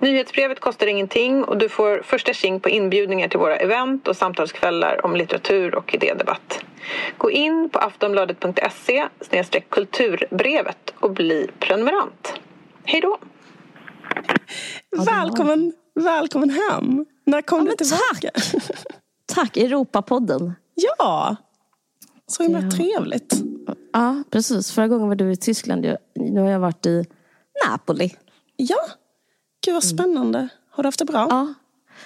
Nyhetsbrevet kostar ingenting och du får första tjing på inbjudningar till våra event och samtalskvällar om litteratur och idédebatt. Gå in på aftonbladet.se kulturbrevet och bli prenumerant. Hej då! Välkommen, välkommen hem! När kom ja, du tillbaka? Tack! tack, Europapodden. Ja, så himla ja. trevligt. Ja, precis. Förra gången var du i Tyskland. Nu har jag varit i Napoli. Ja, Gud vad spännande. Har du haft det bra? Ja.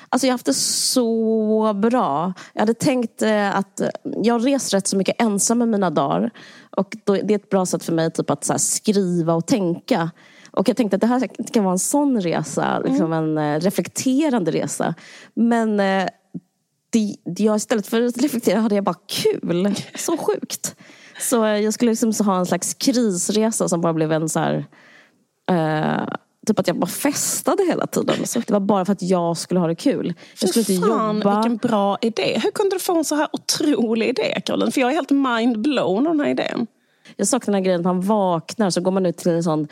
Alltså jag har haft det så bra. Jag hade tänkt eh, att jag har rest rätt så mycket ensam med mina dagar. Och det är ett bra sätt för mig typ att skriva och tänka. Och jag tänkte att det här kan vara en sån resa, liksom mm. en eh, reflekterande resa. Men eh, det, jag istället för att reflektera hade jag bara kul. Så sjukt. Så jag skulle liksom ha en slags krisresa som bara blev en så här, uh, typ att jag bara festade hela tiden. Så det var bara för att jag skulle ha det kul. Jag skulle inte fan, jobba. vilken bra idé. Hur kunde du få en så här otrolig idé, Caroline? För jag är helt mind-blown av den här idén. Jag saknar den här grejen att man vaknar så går man ut till en sån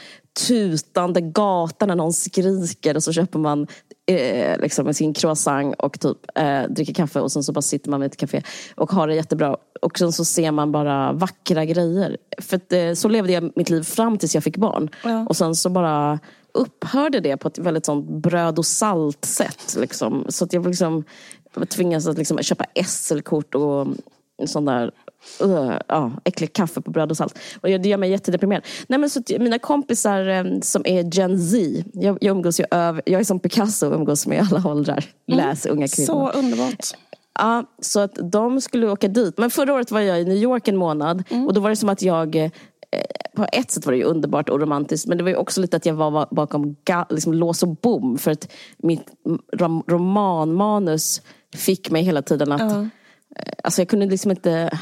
tutande gata när någon skriker och så köper man eh, liksom sin croissant och typ eh, dricker kaffe och sen så bara sitter man vid ett café och har det jättebra. Och sen så ser man bara vackra grejer. För att, eh, så levde jag mitt liv fram tills jag fick barn. Ja. Och sen så bara upphörde det på ett väldigt sånt bröd och salt sätt. Liksom. Så att jag liksom tvingades att liksom köpa SL-kort och sån där uh, ja, äcklig kaffe på bröd och salt. Och det gör mig jättedeprimerad. Nej, men så mina kompisar um, som är Gen Z, jag, jag umgås ju över, jag är som Picasso och umgås med alla åldrar. Mm. Läs unga kvinnor. Så underbart. Ja, så att de skulle åka dit. Men förra året var jag i New York en månad mm. och då var det som att jag eh, på ett sätt var det ju underbart och romantiskt men det var ju också lite att jag var bakom liksom, lås och bom för att mitt romanmanus fick mig hela tiden att uh. Alltså jag kunde liksom inte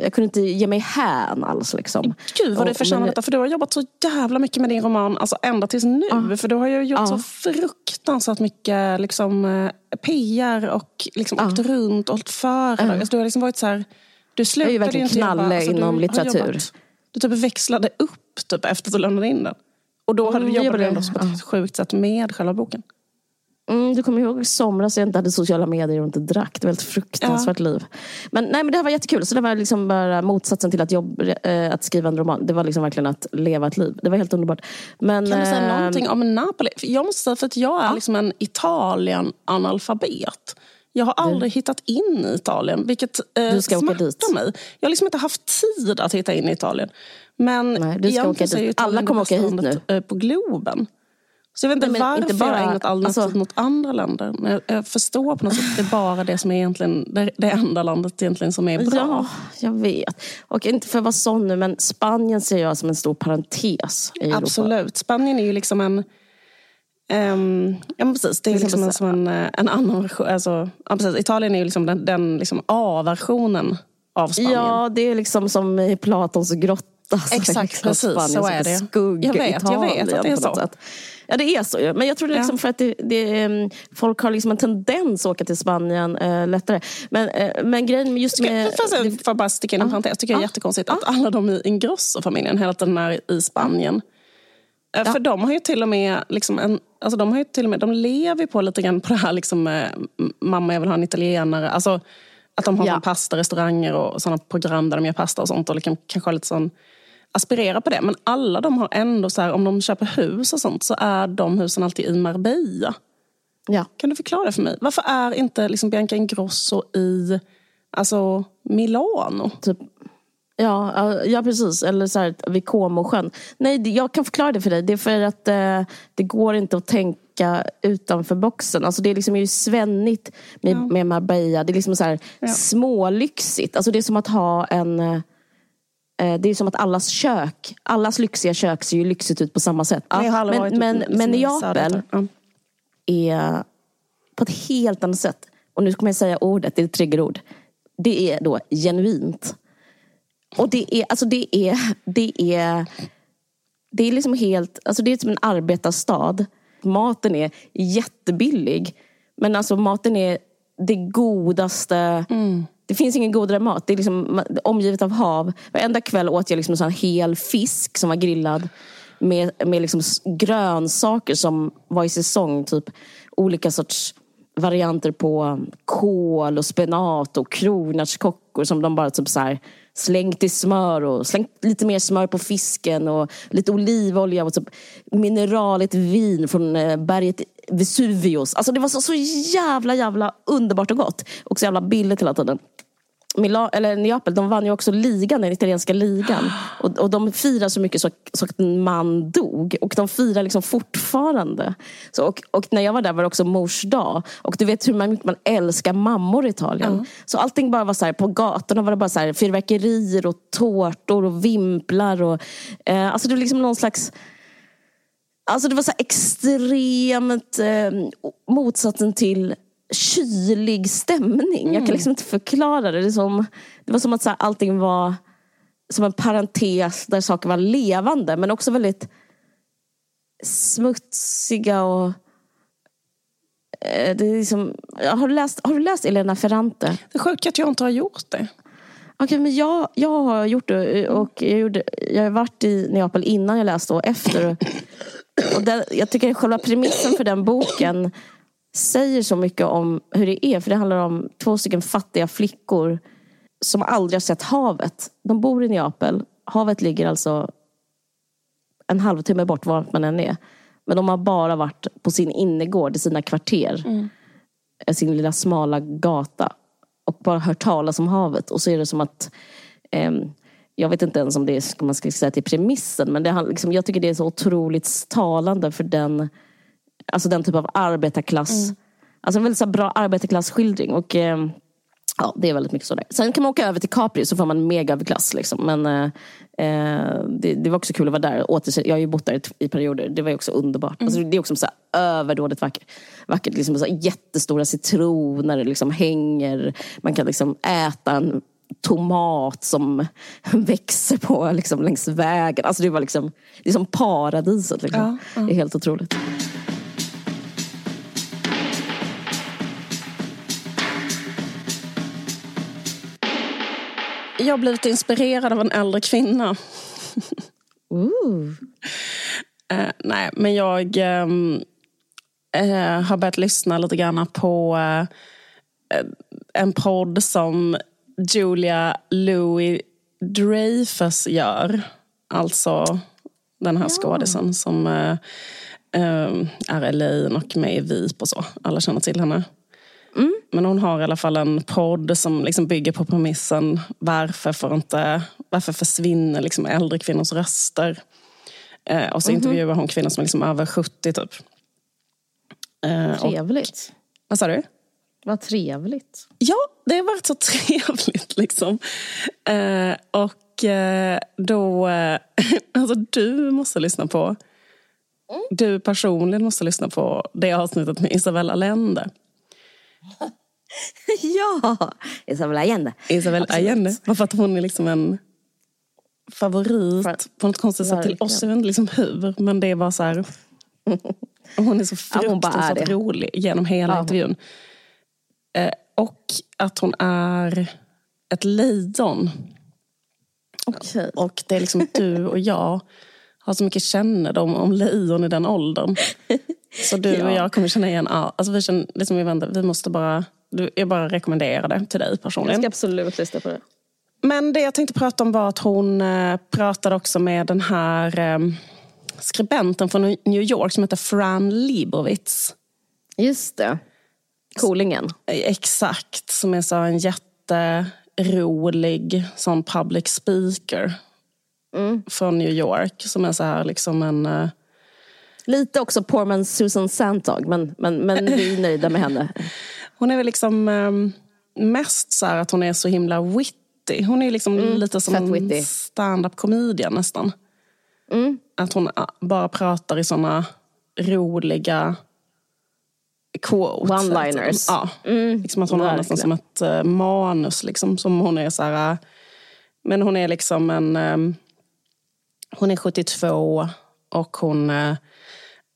jag kunde inte ge mig hän alls. Liksom. Gud vad du förtjänar detta. För du har jobbat så jävla mycket med din roman, alltså ända tills nu. Ja. För du har ju gjort ja. så fruktansvärt mycket liksom, eh, PR och liksom, åkt runt och hållit föredrag. Alltså, du har liksom varit så här, du slutade jag är ju verkligen knalle alltså, inom litteratur. Jobbat, du typ växlade upp typ, efter att du lämnade in den. Och då hade du mm, jobbat ändå på ett sjukt sätt med själva boken. Mm, du kommer ihåg i somras jag inte hade sociala medier och inte drack. Det var ett fruktansvärt ja. liv. Men, nej, men det här var jättekul. Så det var liksom bara motsatsen till att, jobb, äh, att skriva en roman. Det var liksom verkligen att leva ett liv. Det var helt underbart. Men, kan du säga äh, någonting om Napoli? Jag måste säga för att jag är ja. liksom en Italien-analfabet. Jag har aldrig du. hittat in i Italien, vilket eh, du ska åka dit. mig. Jag har liksom inte haft tid att hitta in i Italien. Men Nej, du ska åka dit. Alla kommer åka hit nu. Eh, på Globen. Så jag vet inte Nej, varför inte bara, jag har ägnat all alltså, tid mot andra länder. Men jag, jag, förstår på något sätt att det är bara det som är egentligen det, det enda landet egentligen som är bra. Ja, jag vet. Och inte för att vara sån nu, men Spanien ser jag som en stor parentes i Europa. Absolut. Spanien är ju liksom en... Um, ja, precis. Det är liksom en, som en, eh, en annan version. Alltså, ja, precis. Italien är ju liksom den, den liksom A-versionen av Spanien. Ja, det är liksom som i Platons grotta. Exakt, liksom precis. Spanien, så är det. Skugg jag vet, Italien, jag vet att det är så. Sätt. Ja det är så Men jag tror liksom ja. för att det, det, ehm, folk har liksom en tendens att åka till Spanien äh, lättare. Men, äh, men grejen just med... För, för bara sticka in en parentes. tycker jag är jättekonstigt att alla de i Ingrosso-familjen hela tiden är i Spanien. Ja. För de har ju till och med, liksom en, alltså de har ju till och med, de lever på lite grann på det här liksom, mamma jag vill ha en italienare. Alltså, att de har ja. pastarestauranger och sådana program där de gör pasta och sånt. Och liksom, kanske lite sån aspirera på det. Men alla de har ändå, så här, om de köper hus och sånt, så är de husen alltid i Marbella. Ja. Kan du förklara det för mig? Varför är inte liksom Bianca Ingrosso i alltså, Milano? Typ. Ja, ja, precis. Eller så här, vid Comosjön. Nej, jag kan förklara det för dig. Det är för att eh, det går inte att tänka utanför boxen. Alltså det är liksom ju svennigt med, ja. med Marbella. Det är liksom så här ja. smålyxigt. Alltså det är som att ha en eh, Eh, det är som att allas kök, allas lyxiga kök ser ju lyxigt ut på samma sätt. Ja, men, men, liksom men Neapel är på ett helt annat sätt. Och nu kommer jag säga ordet, det är ett triggerord. Det är då genuint. Och det är, alltså det är, det är, det är liksom helt, alltså det är som en arbetarstad. Maten är jättebillig. Men alltså maten är det godaste. Det finns ingen godare mat. Det är liksom omgivet av hav. Varenda kväll åt jag liksom en sån hel fisk som var grillad. Med, med liksom grönsaker som var i säsong. Typ olika sorts varianter på kål och spenat och kronärtskockor som de bara typ så här slängt i smör och slängt lite mer smör på fisken och lite olivolja och typ mineraligt vin från eh, berget Vesuvius. Alltså det var så, så jävla jävla underbart och gott. Och så jävla billigt hela tiden. Mila, eller Neapel, de vann ju också ligan, den italienska ligan. Och, och de firar så mycket så, så att en man dog. Och de firar liksom fortfarande. Så, och, och när jag var där var det också mors dag. Och du vet hur man, mycket man älskar mammor i Italien. Så allting bara var så här, på gatorna var det bara så här, fyrverkerier och tårtor och vimplar. Och, eh, alltså det var liksom någon slags Alltså det var så här extremt eh, motsatsen till kylig stämning. Jag kan liksom inte förklara det. Det, som, det var som att så här, allting var som en parentes där saker var levande men också väldigt smutsiga och eh, det är liksom, har, du läst, har du läst Elena Ferrante? Det är sjukt att jag inte har gjort det. Okej, men jag, jag har gjort det och jag, gjorde, jag har varit i Neapel innan jag läste och efter. Och den, jag tycker själva premissen för den boken säger så mycket om hur det är. För det handlar om två stycken fattiga flickor som aldrig har sett havet. De bor i Neapel. Havet ligger alltså en halvtimme bort vart man än är. Men de har bara varit på sin innergård i sina kvarter. Sin lilla smala gata. Och bara hört talas om havet. Och så är det som att ehm, jag vet inte ens om det är, man ska säga till premissen, men det, liksom, jag tycker det är så otroligt talande för den, alltså den typ av arbetarklass. Alltså en väldigt så bra arbetarklassskildring. Och, ehm, ja, det är väldigt mycket så där. Sen kan man åka över till Capri så får man mega överklass. Liksom. Men eh, eh, det, det var också kul att vara där. Åter, jag har ju bott där i, perioder. Det var också underbart. Alltså, det är också så här överdådigt vackert. vackert liksom, så här, jättestora citroner liksom, hänger. Man kan liksom äta en tomat som växer på liksom, längs vägen. Alltså, det var liksom, det är som paradiset. Liksom. Ja, Det är helt otroligt. Jag har blivit inspirerad av en äldre kvinna. Ooh. Eh, nej, men jag ehm, eh, har börjat lyssna lite grann på eh, en podd som Julia Louis Dreyfus gör. Alltså den här skådisen som eh, eh, är Elaine och med i VIP och så. Alla känner till henne. Men hon har i alla fall en podd som liksom bygger på premissen varför, får inte, varför försvinner liksom äldre kvinnors röster? Eh, och så intervjuar hon kvinnor som är liksom över 70 typ. Eh, och, Trevligt. vad sa du? Vad trevligt. Ja, det har varit så trevligt liksom. Eh, och eh, då, eh, alltså du måste lyssna på, du personligen måste lyssna på det avsnittet med Isabella Allende. ja! Isabella Allende. Isabel Absolut. Allende. Bara för att hon är liksom en favorit För- på något konstigt sätt till oss. Jag vet inte liksom hur, men det är bara så här. Hon är så Ja, är fruktansvärt det. rolig genom hela Ja. intervjun. Eh, och att hon är ett lejon. Okej. Och det är liksom du och jag har så mycket kännedom om lejon i den åldern. Så du och Ja. jag kommer känna igen allt. Alltså vi, känner, liksom, vi, väntar, vi måste bara, du, jag bara rekommenderar det till dig Jag personligen. ska absolut lyssna på det. Men det jag tänkte prata om var att hon eh, pratade också med den här eh, skribenten från New York som heter Fran Lebowitz. Just det. Coolingen. Eh, Exakt, som är så en jätterolig sån public speaker från New York. Som är så här liksom en... Lite också poor man Susan Santag, men, men, men vi är nöjda med henne. Hon är väl liksom eh, mest så här att hon är så himla witty. Hon är liksom lite som en stand-up comedian nästan. Att hon ah, bara pratar i såna roliga quotes. One-liners. Ja, liksom att hon har nästan som verkligen. ett eh, manus liksom, som hon är så här... eh, Men hon är liksom en... Um, hon är 72 och hon uh,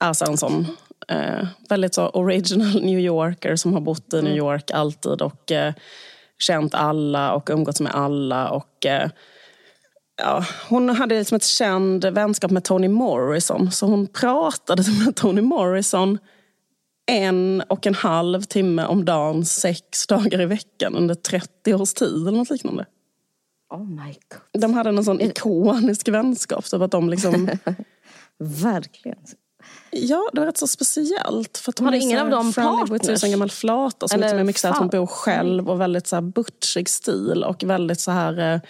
är så en sån uh, väldigt så original New Yorker som har bott i New mm. York alltid och uh, känt alla och umgåtts med alla. och ja, hon hade liksom ett känd vänskap med Toni Morrison. Så hon pratade med Toni Morrison en och en halv timme om dagen, sex dagar i veckan under 30 års tid eller något liknande. Oh my God. De hade en sån ikonisk vänskap. Så att de liksom... Verkligen. Ja, det var rätt så speciellt. För att hon har ingen av dem partners? en gammal flata som är mycket så att hon bor själv och väldigt så här butchig stil och väldigt så här... Eh,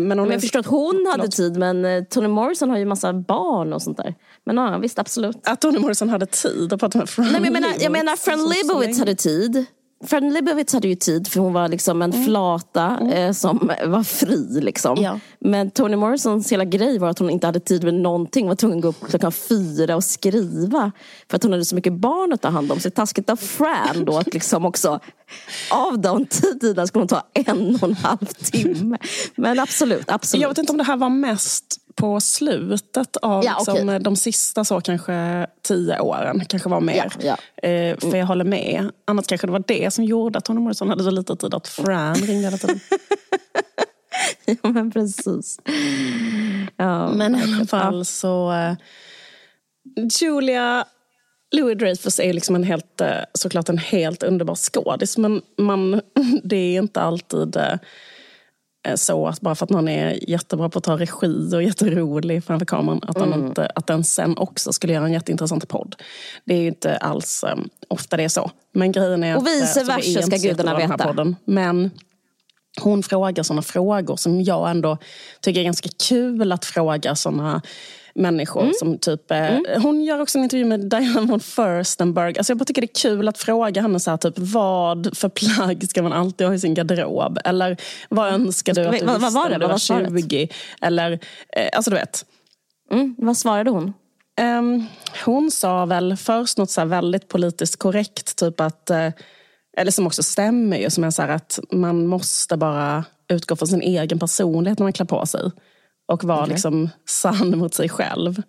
men, men jag förstår att hon hade tid men eh, Toni Morrison har ju massa barn och sånt där. Men ja, visst absolut. Att Toni Morrison hade tid att prata med Fran Nej, men jag menar, jag menar Fran Lebowitz hade tid. Fran Lebowitz hade ju tid för hon var liksom en mm. flata mm. Eh, som var fri. Liksom. Ja. Men Toni Morrisons hela grej var att hon inte hade tid med någonting. Hon var tvungen att gå upp klockan fyra och skriva. För att hon hade så mycket barn att ta hand om. Så det är taskigt av Fran då att liksom också av de tiderna skulle hon ta en och en halv timme. Men absolut, absolut. Jag vet inte om det här var mest på slutet av ja, liksom, okay. de sista så kanske tio åren. Kanske var mer. Ja, ja. Eh, för jag håller med. Annars kanske det var det som gjorde att Toni Morrison hade så lite tid att Fran ringde hela tiden. ja men precis. Ja, men i alla fall så... Uh, Julia Louis Dreyfus är liksom en helt, uh, såklart en helt underbar skådis men man, det är inte alltid uh, så att bara för att någon är jättebra på att ta regi och jätterolig framför kameran att, mm. inte, att den sen också skulle göra en jätteintressant podd. Det är ju inte alls um, ofta det är så. Men grejen är och vice att, versa ska gudarna veta. Podden, men hon frågar sådana frågor som jag ändå tycker är ganska kul att fråga sådana människor. Mm. Som typ, eh, mm. Hon gör också en intervju med Diana von Furstenberg. Alltså jag bara tycker det är kul att fråga henne så här, typ, vad för plagg ska man alltid ha i sin garderob? Eller vad önskar du att du vad, visste när du var 20? Eller, eh, alltså du vet. Mm. Vad svarade hon? Um, hon sa väl först något så väldigt politiskt korrekt. Typ att, uh, eller som också stämmer ju. Som är så att man måste bara utgå från sin egen personlighet när man klär på sig. Och vara okay. liksom sann mot sig själv.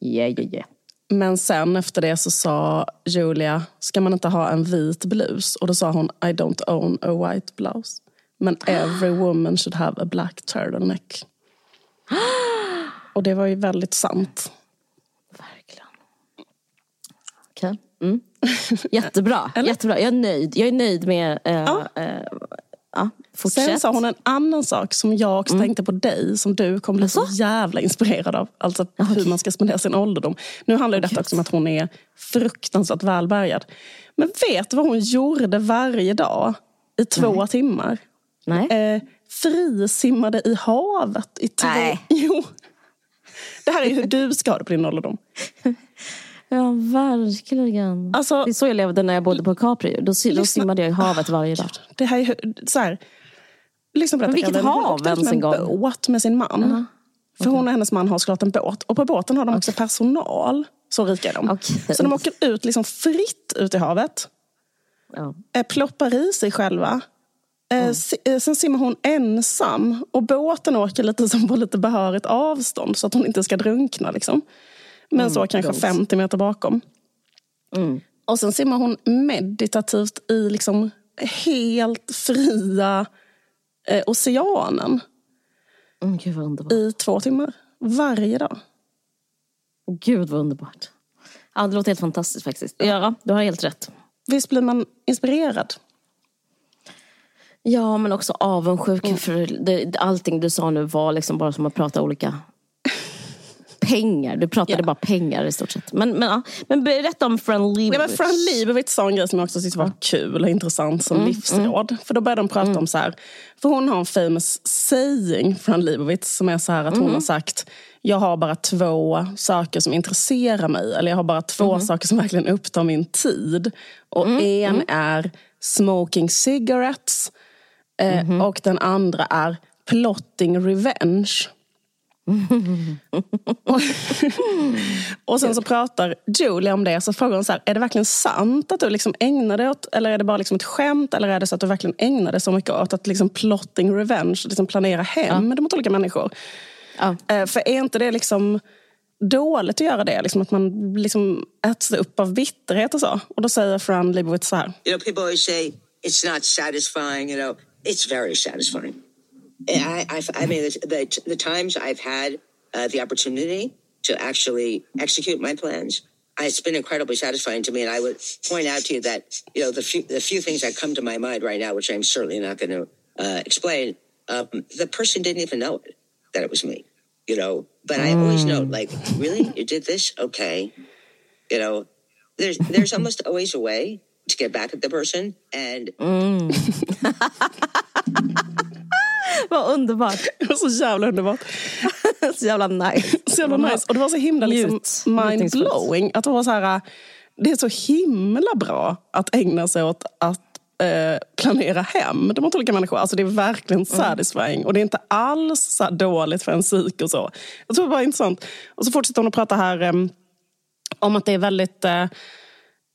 Yeah, yeah, yeah. Men sen efter det så sa Julia, ska man inte ha en vit blus? Och då sa hon, I don't own a white blouse. Men every woman should have a black turtleneck. Och det var ju väldigt sant. Verkligen. Okej. Okay. Mm. Jättebra. Jättebra. Jag är nöjd. Jag är nöjd med uh, ja. uh, Ja, Sen sa hon en annan sak som jag också mm. tänkte på dig, som du kommer bli så jävla inspirerad av. Alltså okay. hur man ska spendera sin ålderdom. Nu handlar ju detta också om att hon är fruktansvärt välbärgad. Men vet du vad hon gjorde varje dag i två Nej. timmar? Nej. Eh, frisimmade i havet i två... Nej. Jo. Det här är hur du ska ha det på din ålderdom. Ja, verkligen. Alltså, det är så jag levde när jag bodde på Capri. Då, då simmade jag i havet varje dag. Det här är så här, Lyssna på detta, vilket Karin. hav ens en gång? En båt med sin man. Uh -huh. För okay. hon och hennes man har såklart en båt. Och på båten har de också okay. personal. Så rika är de. Okay. Så de åker ut liksom fritt ut i havet. Ja. Eh, ploppar i sig själva. Mm. Sen simmar hon ensam. Och båten åker lite som på lite behörigt avstånd. Så att hon inte ska drunkna. Liksom. Men mm, så kanske goals. 50 meter bakom. Mm. Och sen simmar hon meditativt i liksom helt fria eh, oceanen. Mm, Gud vad underbart. I två timmar. Varje dag. Gud vad underbart. Ja, det låter helt fantastiskt faktiskt. Ja, du har helt rätt. Visst blir man inspirerad? Ja, men också avundsjuk. Mm. För det, allting du sa nu var liksom bara som att prata olika pengar. Du pratade yeah. bara pengar i stort sett. Men, men, ja. men berätta om Fran Lebowitz. Ja, men Fran Lebowitz sa en grej som jag också tyckte var kul och intressant som mm, livsråd. Mm. För då började de prata mm. om så här. För hon har en famous saying, Fran Lebowitz, som är så här att hon mm. har sagt jag har bara två saker som intresserar mig. Eller jag har bara två mm. saker som verkligen upptar min tid. Och mm, en är smoking cigarettes. Eh, mm-hmm. och den andra är plotting revenge. Och, och sen så pratar Julia om det, så frågar hon så här, är det verkligen sant att du liksom ägnar dig åt, eller är det bara liksom ett skämt, eller är det så att du verkligen ägnar dig så mycket åt att liksom plotting revenge, liksom planera hem ja. mot olika människor? Ja. Eh, för är inte det liksom dåligt att göra det? Liksom att man liksom äts upp av bitterhet och så. Och då säger Fran Lebowitz så här. You know, people always say it's not satisfying, you know. It's very satisfying. I, I, I mean, the, the times I've had uh, the opportunity to actually execute my plans, it's been incredibly satisfying to me. And I would point out to you that, you know, the few, the few things that come to my mind right now, which I'm certainly not going to uh, explain, um, the person didn't even know it, that it was me, you know. But. I always know, mm. like, really? You did this? Okay. You know, there's, there's almost always a way to get back at the person. And. Mm. Vad underbart. Det var så jävla underbart. så jävla nice. Så jävla nice. Och det var så himla liksom, mind-blowing. Att det var så här, det är så himla bra att ägna sig åt att eh, planera hem de olika människor. Alltså det är verkligen mm. satisfying. Mm. Och det är inte alls så dåligt för en psyk och så. Jag tror det var intressant. Och så fortsätter hon att prata här eh, om att det är väldigt eh,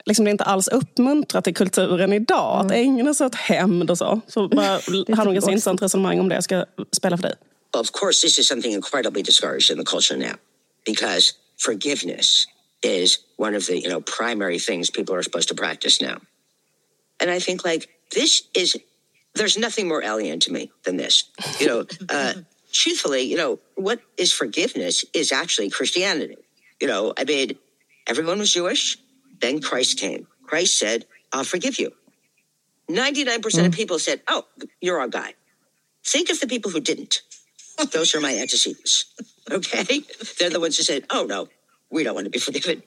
liksom det är inte alls uppmuntrat i kulturen idag. Mm. Att ägna sig åt hämnd och så. Så bara hade hon ganska intressant resonemang om det. Jag ska spela för dig. Of course this is something incredibly discouraged in the culture now. Because forgiveness is one of the you know primary things people are supposed to practice now. And I think like this is there's nothing more alien to me than this. You know, uh, truthfully, you know, what is forgiveness is actually Christianity. You know, I mean, everyone was Jewish. Then Christ came. Christ said, I'll forgive you. 99% mm. of people said, Oh, you're our guy. Think of the people who didn't. Those are my antecedents. Okay? They're the ones who said, Oh, no, we don't want to be forgiven.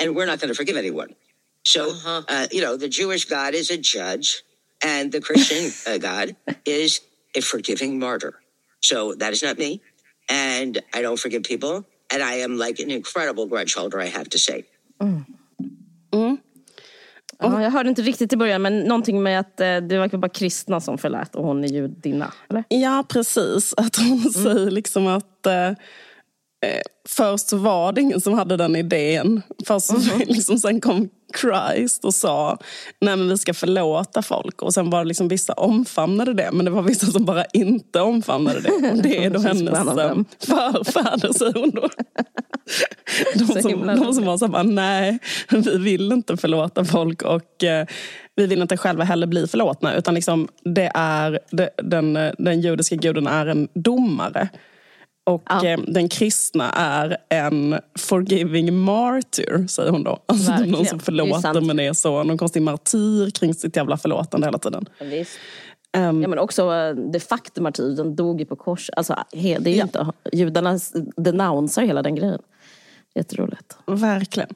And we're not going to forgive anyone. So, uh-huh. uh, you know, the Jewish God is a judge, and the Christian uh, God is a forgiving martyr. So that is not me. And I don't forgive people. And I am like an incredible grudge holder, I have to say. Mm. Mm. Ja, jag hörde inte riktigt i början, men någonting med att eh, det var bara kristna som förlät och hon är judinna. Eller? Ja, precis. Att hon mm. säger liksom att eh, eh, först så var det ingen som hade den idén. Först mm. liksom, sen kom Christ och sa nej men vi ska förlåta folk. Och sen var det liksom vissa omfamnade det men det var vissa som bara inte omfamnade det. Och det är då hennes eh, förfäder säger hon då. De som, de som var så bara, nej vi vill inte förlåta folk och eh, vi vill inte själva heller bli förlåtna. Utan liksom, det är, det, den, den judiska guden är en domare. Och ja. eh, den kristna är en forgiving martyr, säger hon då. Alltså Verkligen. någon som förlåter men är så, någon konstig martyr kring sitt jävla förlåtande hela tiden. Visst. Um, ja, men också eh, de facto martyr, den dog ju på kors. Alltså, det är ja. inte, judarna denouncear hela den grejen. Jätteroligt. Verkligen.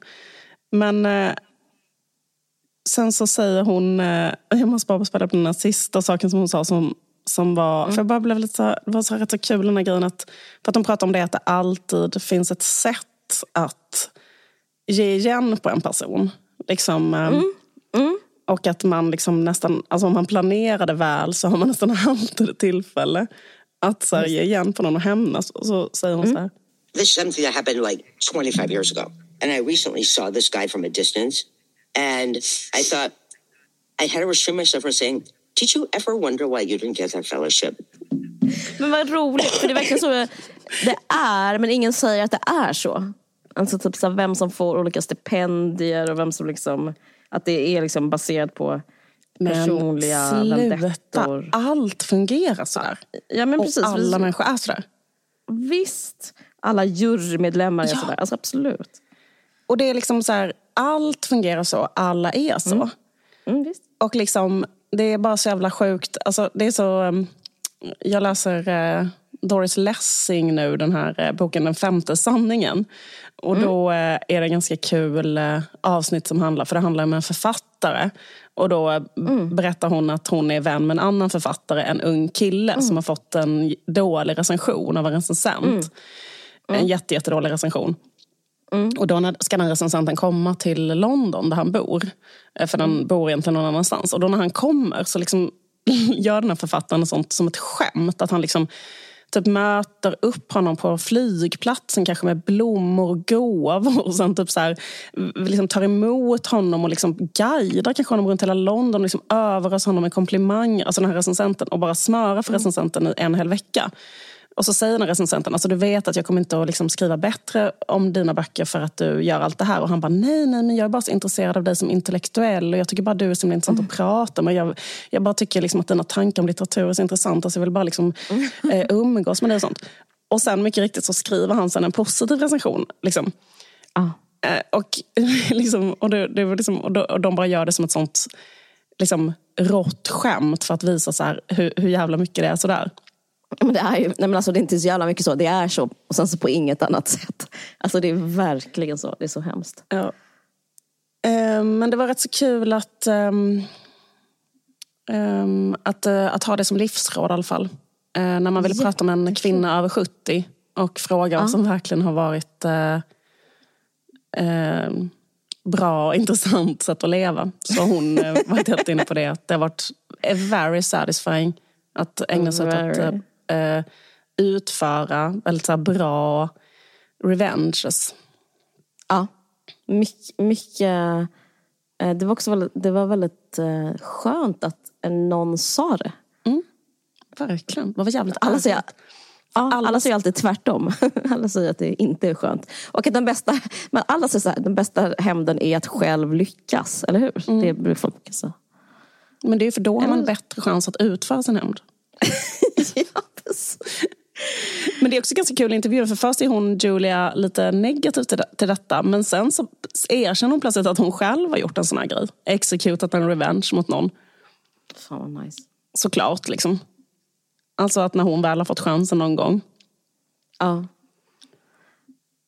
Men eh, sen så säger hon, eh, jag måste bara spela på den här sista saken som hon sa som som var, mm. för jag bara blev lite så, det var så rätt så kul den här grejen att, för att de pratar om det att det alltid finns ett sätt att ge igen på en person. Liksom, eh, mm. Mm. Och att man liksom nästan, alltså om man planerar det väl så har man nästan alltid ett tillfälle att så här, ge igen på någon och hämnas. Och så säger hon så här. This is something that happened like 25 years ago. And I recently saw this guy from a distance. And I thought, I had to restrain myself from saying, Did you ever wonder why you didn't get that fellowship? Men vad roligt, för det verkar så det är, men ingen säger att det är så. Alltså typ så vem som får olika stipendier och vem som liksom, att det är liksom baserat på personliga men sluta, allt fungerar sådär. Ja, men precis. Och alla människor är sådär. Visst, alla jurymedlemmar är ja. sådär. Alltså absolut. Och det är liksom så här, allt fungerar så, alla är så. Mm. Mm, och liksom det är bara så jävla sjukt. Alltså, det är så, um, jag läser uh, Doris Lessing nu, den här uh, boken Den femte sanningen. Och mm. då uh, är det ganska kul avsnitt som handlar, för det handlar om en författare. Och då mm. berättar hon att hon är vän med en annan författare, en ung kille mm. som har fått en dålig recension av en recensent. Mm. En mm. jätte, jättedålig recension. Mm. Och då ska den recensenten komma till London där han bor. Eh, för den mm. bor egentligen någon annanstans. Och då när han kommer så liksom gör den här författaren sånt som ett skämt. Att han liksom typ möter upp honom på flygplatsen kanske med blommor och gåvor. Och sen typ så här, liksom tar emot honom och liksom guidar kanske honom runt hela London. Och liksom överöser honom med komplimanger, alltså den här recensenten. Och bara smörar för recensenten i en hel vecka. Och så säger den recensenten, alltså du vet att jag kommer inte att liksom skriva bättre om dina böcker för att du gör allt det här. Och han bara, nej, nej, men jag är bara så intresserad av dig som intellektuell och jag tycker bara du är så intressant mm. att prata med. Jag, jag bara tycker liksom att dina tankar om litteratur är så intressanta så jag vill bara liksom, mm. eh, umgås med dig och sånt. Och sen mycket riktigt så skriver han sen en positiv recension. Liksom. Ah. Eh, och, liksom, och, det, det liksom, och de bara gör det som ett sånt liksom, rått skämt för att visa så här, hur, hur jävla mycket det är sådär. Men det är ju, nej men alltså det är inte så jävla mycket så, det är så. Och sen så på inget annat sätt. Alltså det är verkligen så, det är så hemskt. Ja. Uh, men det var rätt så kul att, um, um, att, uh, att ha det som livsråd i alla fall. Uh, när man vill prata med en kvinna över 70 och fråga vad som verkligen har varit ehm, bra och intressant sätt att leva. Så hon uh, var helt inne på det, att det har varit very satisfying att ägna sig åt att eh, utföra väldigt så bra revenges. Ja, mycket. mycket eh, det var också väldigt, det var väldigt eh, skönt att någon sa det. Mm, verkligen. Det var jävligt alla säger, ja, alla, alla säger alltid tvärtom. alla säger att det inte är skönt. Och att den bästa, men alla säger så här, den bästa hämnden är att själv lyckas. Eller hur? Mm. Det brukar folk säga. Men det är för då har man bättre chans att utföra sin hämnd. ja, men det är också ganska kul intervju för först är hon Julia lite negativ till, till detta men sen så erkänner hon plötsligt att hon själv har gjort en sån här grej. Executat en revenge mot någon. Fan vad nice. Såklart liksom. Alltså att när hon väl har fått chansen någon gång. Ja.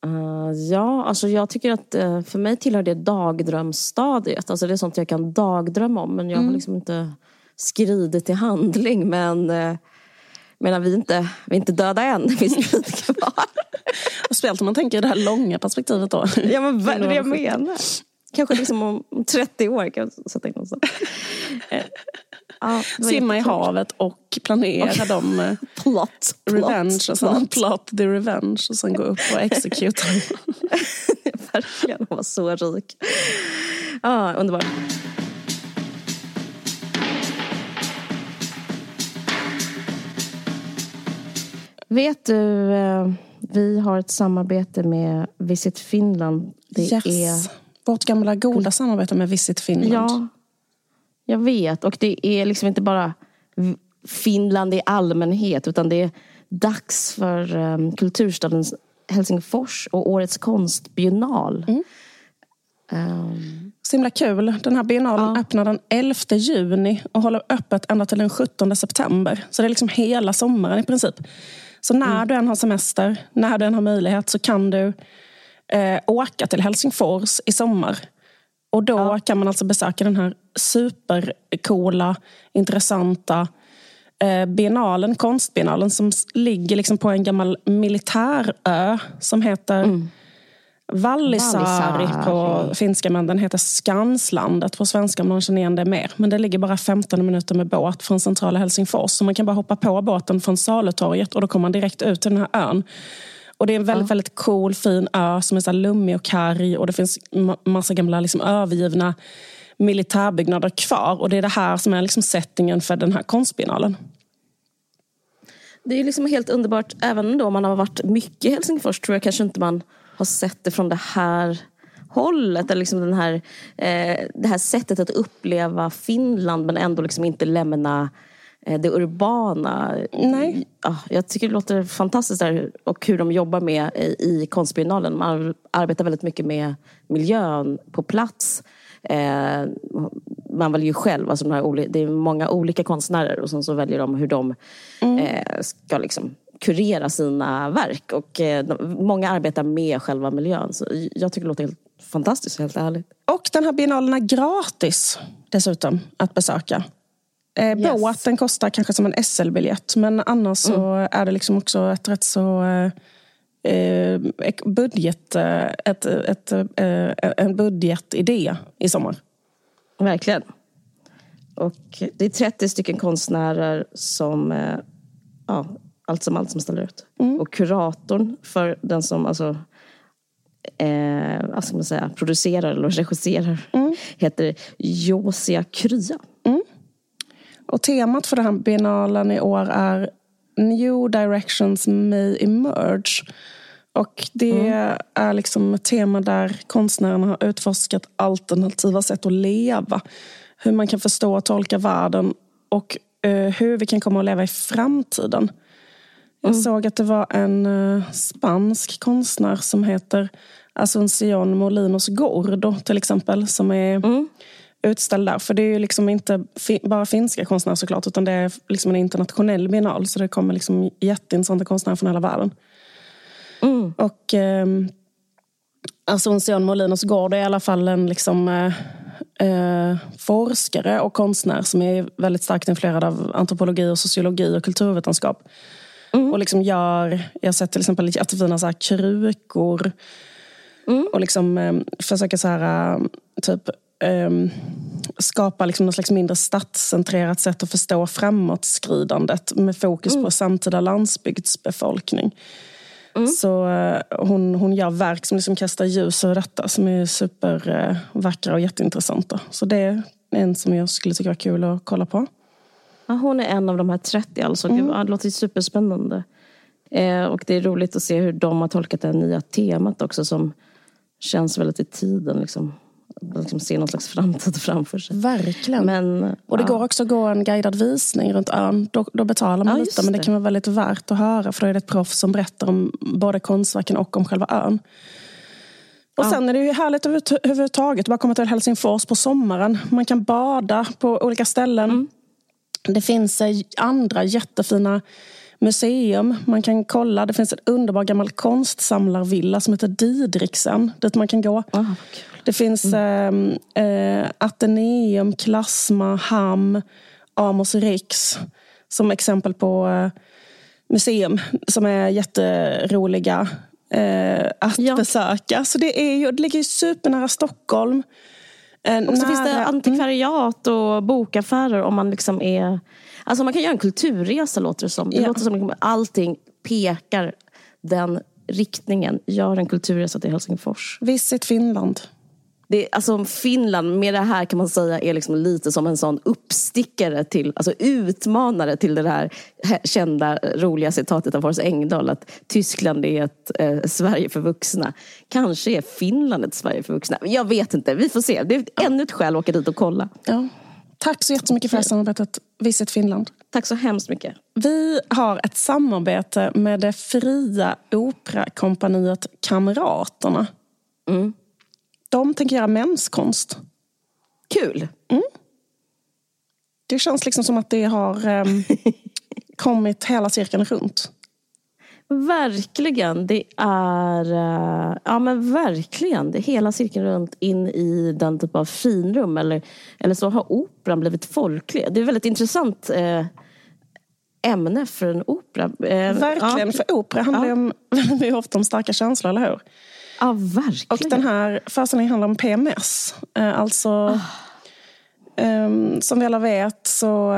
Uh, ja, alltså jag tycker att uh, för mig tillhör det dagdrömsstadiet. Alltså det är sånt jag kan dagdrömma om men jag mm. har liksom inte skridit till handling. Men uh, menar, vi, är inte, vi är inte döda än, det finns tid kvar. Speciellt om man tänker i det här långa perspektivet då. Ja men vad är det jag menar? Kanske liksom om 30 år kan jag sätta in någonstans. Eh, ja, Simma i havet och planera okay. de eh, plot, revenge plot, och sen plot the revenge och sen gå upp och executa. Verkligen, hon var så rik. Ja, underbart. Vet du, eh, vi har ett samarbete med Visit Finland. Det yes. är... Vårt gamla goda samarbete med Visit Finland. Ja, jag vet. Och det är liksom inte bara Finland i allmänhet utan det är dags för um, kulturstaden Helsingfors och årets konstbiennal. Mm. Um, så himla kul. Den här biennalen ja. öppnar den 11 juni och håller öppet ända till den 17 september. Så det är liksom hela sommaren i princip. Så när mm. du än har semester, när du än har möjlighet så kan du eh, åka till Helsingfors i sommar. Och då ja. kan man alltså besöka den här supercoola, intressanta eh, biennalen, konstbiennalen som ligger liksom på en gammal militärö som heter mm. Vallisaari på finska men den heter Skanslandet på svenska om någon känner igen det mer. Men det ligger bara 15 minuter med båt från centrala Helsingfors. Så man kan bara hoppa på båten från Salutorget och då kommer man direkt ut till den här ön. Och det är en väldigt, ja. väldigt cool, fin ö som är så lummig och karg och det finns massa gamla liksom, övergivna militärbyggnader kvar. Och det är det här som är liksom settingen för den här konstbiennalen. Det är liksom helt underbart, även om man har varit mycket i Helsingfors tror jag kanske inte man har sett det från det här hållet. Eller liksom den här, eh, det här sättet att uppleva Finland men ändå liksom inte lämna eh, det urbana. Nej. Ja, jag tycker det låter fantastiskt där och hur de jobbar med i, i konstbiennalen. Man arbetar väldigt mycket med miljön på plats. Eh, man väljer ju själv, alltså de här, det är många olika konstnärer och sen så väljer de hur de mm. eh, ska liksom kurera sina verk. Och eh, många arbetar med själva miljön. Så jag tycker det låter helt fantastiskt, helt ärligt. Och den här biennalen är gratis dessutom att besöka. Eh, yes. Båten kostar kanske som en SL-biljett men annars mm. så är det liksom också ett rätt så eh, eh budget, eh, ett, ett, eh, en budgetidé i sommar. Verkligen. Och det är 30 stycken konstnärer som ja, allt som allt som ställer ut. Och kuratorn för den som alltså, eh, vad ska man säga, producerar eller regisserar heter Josia Krya. Och temat för den här biennalen i år är New directions may emerge. Och det är liksom ett tema där konstnärerna har utforskat alternativa sätt att leva. Hur man kan förstå och tolka världen och eh, hur vi kan komma att leva i framtiden. Jag såg att det var en eh, spansk konstnär som heter Asuncion Molinos Gordo till exempel. Som är utställd där. För det är ju liksom inte fi- bara finska konstnärer såklart. Utan det är liksom en internationell biennal. Så det kommer liksom jätteintressanta konstnärer från hela världen. Och eh, Asuncion Molinos Gordo är i alla fall en liksom, eh, eh, forskare och konstnär som är väldigt starkt influerad av antropologi, och sociologi och kulturvetenskap. Och liksom gör, jag har sett till exempel jättefina så här krukor. Och liksom eh, försöker så här, eh, typ eh, skapa liksom något slags mindre stadscentrerat sätt att förstå framåtskridandet med fokus på samtida landsbygdsbefolkning. Så eh, hon, hon gör verk som liksom kastar ljus över detta som är supervackra och jätteintressanta. Så det är en som jag skulle tycka var kul att kolla på. Ja, hon är en av de här 30 alltså. Gud, det låter superspännande. Eh, och det är roligt att se hur de har tolkat det här nya temat också som känns väldigt i tiden. Liksom. Liksom se någon slags framtid framför sig. Verkligen. Men, Och det ja. går också att gå en guidad visning runt ön. Då, då betalar man Ja, lite, men det kan vara väldigt värt att höra. För då är det ett proffs som berättar om både konstverken och om själva ön. Och sen är det ju härligt överhuvud- överhuvudtaget att bara komma till Helsingfors på sommaren. Man kan bada på olika ställen. Mm. Det finns eh, andra jättefina museum man kan kolla. Det finns en underbar gammal konstsamlarvilla som heter Didriksen, dit man kan gå. Kul. Det finns Mm. eh, eh, Ateneum, Klasma, Ham, Amos Riks som exempel på eh, museum som är jätteroliga eh, att Ja. besöka. Så det, är ju, det ligger ju supernära Stockholm. Eh, Och så finns det nära- antikvariat och bokaffärer om man liksom är... Alltså man kan göra en kulturresa låter det som. Det Ja. låter som att allting pekar den riktningen. Gör en kulturresa till Helsingfors. Visit Finland. Det, alltså Finland med det här kan man säga är liksom lite som en sån uppstickare till, alltså utmanare till det här kända roliga citatet av Horace Engdahl att Tyskland är ett eh, Sverige för vuxna. Kanske är Finland ett Sverige för vuxna. Jag vet inte, vi får se. Det är ännu ett skäl att åka dit och kolla. Ja. Tack så jättemycket för det här samarbetet. Visit Finland. Tack så hemskt mycket. Vi har ett samarbete med det fria operakompaniet Kamraterna. De tänker göra menskonst. Kul! Det känns liksom som att det har em, kommit hela cirkeln runt. Verkligen. Det är... eh, Ja men verkligen. Det hela cirkeln runt in i den typ av finrum. Eller, eller så har operan blivit folklig. Det är ett väldigt intressant eh, ämne för en opera. Eh, Verkligen, Ja, för opera handlar Ja. om, väldigt ofta om starka känslor, eller hur? Ja verkligen. Och den här föreställningen handlar om PMS. Eh, Alltså, ehm, som vi alla vet så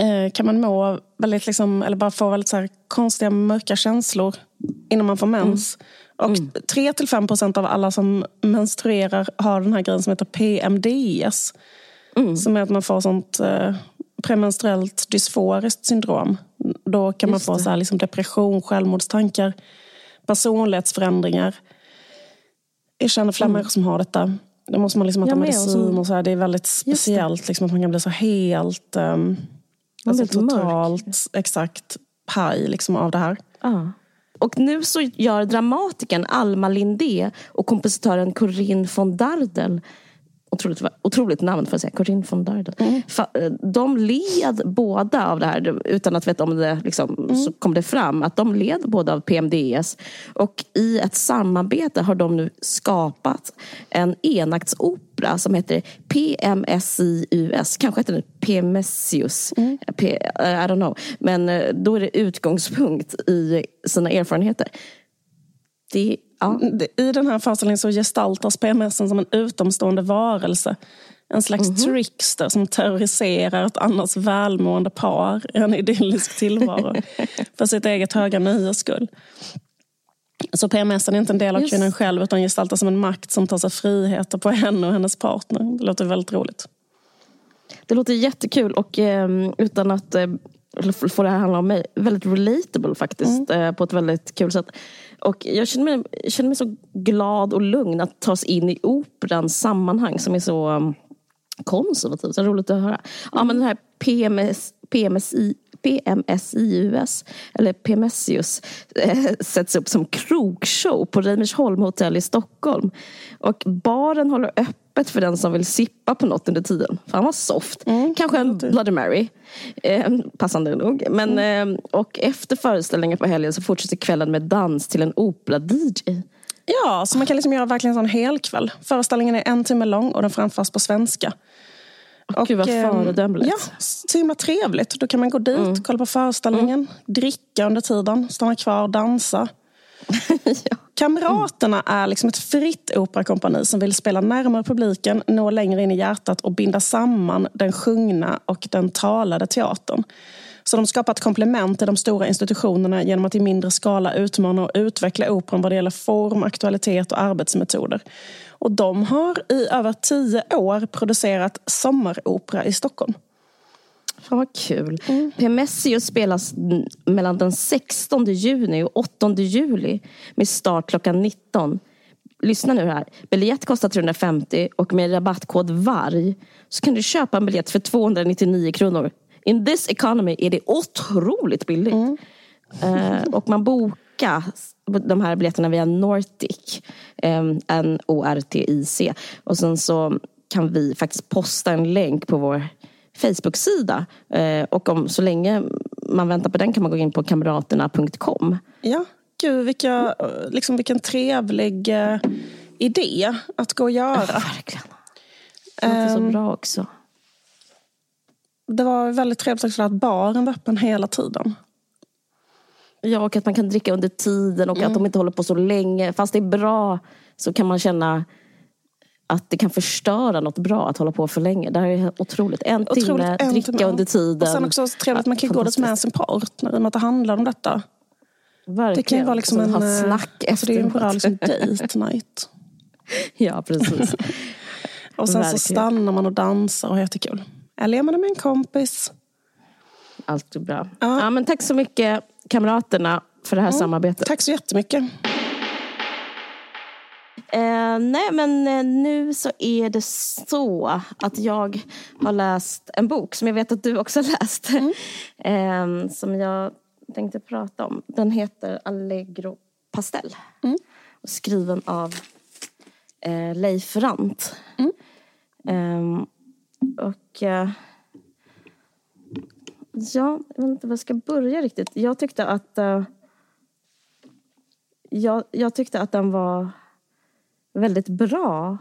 eh, kan man må väldigt, liksom, eller bara få väldigt så konstiga mörka känslor innan man får mens. Och 3-5 procent av alla som menstruerar har den här grejen som heter PMDS. Som är att man får sånt eh, premenstruellt dysforiskt syndrom. Då kan man Just få det. så här, liksom depression, självmordstankar, personlighetsförändringar. Jag känner flera människor som har detta. Då måste man liksom äta medicin som- och så här. Det är väldigt speciellt liksom, att man kan bli så helt... Um, alltså totalt exakt paj liksom, av det här. Ja. Och nu så gör dramatikern Alma Lindé och kompositören Corinne von Dardel Otroligt, otroligt namn får jag säga, Corinne von Dardel. Fa- eh, De led båda av det här, utan att veta om det liksom, så kom det fram, att de led båda av PMDS. Och i ett samarbete har de nu skapat en enaktsopera som heter PMSIUS, kanske heter den PMSIUS, P, eh, I don't know. Men eh, då är det utgångspunkt i sina erfarenheter. Det, ja. I den här föreställningen så gestaltas PMS som en utomstående varelse En slags mm -hmm. trickster som terroriserar ett annars välmående par i en idyllisk tillvaro. för sitt eget höga nöjes skull. Så PMS är inte en del av Just. kvinnan själv utan gestaltas som en makt som tar sig friheter på henne och hennes partner. Det låter väldigt roligt. Det låter jättekul och eh, utan att eh, få det här handla om mig, väldigt relatable faktiskt. Mm. Eh, på ett väldigt kul sätt. Och jag känner mig, jag känner mig så glad och lugn att tas in i operans sammanhang som är så um, konservativt. Så roligt att höra. Ja, men den här PMS, PMSI, PMSIUS, eller PMSIUS, eh, sätts upp som krogshow på Reimersholm hotell i Stockholm. Och baren håller öppet för den som vill sippa på något under tiden. Fan vad soft. Mm. Kanske en Bloody Mary. Eh, passande nog. Men, mm. eh, och efter föreställningen på helgen så fortsätter kvällen med dans till en opera-DJ. Ja, så man kan liksom göra verkligen en sån helkväll. Föreställningen är en timme lång och den framförs på svenska. Och, Gud vad ehm, föredömligt. Ja, så himla trevligt. Då kan man gå dit, mm. kolla på föreställningen, mm. dricka under tiden, stanna kvar, dansa. ja. Kamraterna är liksom ett fritt operakompani som vill spela närmare publiken, nå längre in i hjärtat och binda samman den sjungna och den talade teatern. Så de skapar ett komplement till de stora institutionerna genom att i mindre skala utmana och utveckla operan vad det gäller form, aktualitet och arbetsmetoder. Och de har i över tio år producerat sommaropera i Stockholm. Fan vad kul. Mm. Pemessio spelas mellan den 16 juni och 8 juli med start klockan 19. Lyssna nu här. Biljett kostar 350 och med rabattkod VARG så kan du köpa en biljett för 299 kronor. In this economy är det otroligt billigt. Mm. Uh, och man bokar de här biljetterna via Nortic. Um, N-O-R-T-I-C. Och sen så kan vi faktiskt posta en länk på vår Facebook-sida. Uh, och om, så länge man väntar på den kan man gå in på kamraterna.com. Ja, gud vilka, liksom, vilken trevlig uh, idé att gå och göra. Ja, verkligen. Det låter um, så ehm, bra också. Det var väldigt trevligt också att baren var öppen hela tiden. Ja, och att man kan dricka under tiden och mm. att de inte håller på så länge. Fast det är bra så kan man känna att det kan förstöra något bra att hålla på för länge. Det här är otroligt. En otroligt, timme, en dricka timme. under tiden. Och sen också trevligt att man kan gå dit med sin partner i och med att det handlar om detta. Verkligen. Det kan ju vara liksom en, ha snack alltså det är en bra liksom date night. ja, precis. och sen Verkligen. så stannar man och dansar och har jättekul. Eller är man med en kompis. Allt är bra. Ja. ja. men tack så mycket kamraterna för det här mm. samarbetet. Tack så jättemycket. Eh, nej men eh, nu så är det så att jag har läst en bok som jag vet att du också har läst. Mm. eh, som jag tänkte prata om. Den heter Allegro Pastell. Mm. Skriven av eh, Leif Rant. Mm. Ehm, och eh, ja, jag vet inte var jag ska börja riktigt. Jag tyckte att Uh, jag, jag tyckte att den var väldigt bra.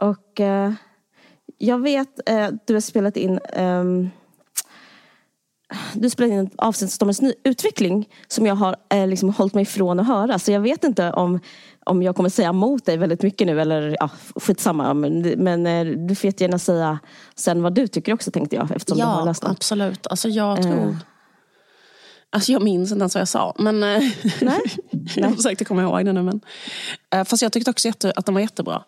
Och uh, jag vet, uh, du har spelat in um, du spelade in ett avsnitt av Stormens utveckling som jag har eh, liksom hållit mig ifrån att höra. Så jag vet inte om om jag kommer säga emot dig väldigt mycket nu eller ja, skitsamma. Men, men eh, du får jättegärna säga sen vad du tycker också tänkte jag. Eftersom ja, du har läst absolut. Alltså jag tror... Alltså jag minns inte ens vad jag sa. Men eh, Nej. jag försökte komma ihåg det nu. Men, eh, fast jag tyckte också jätte, att den var jättebra.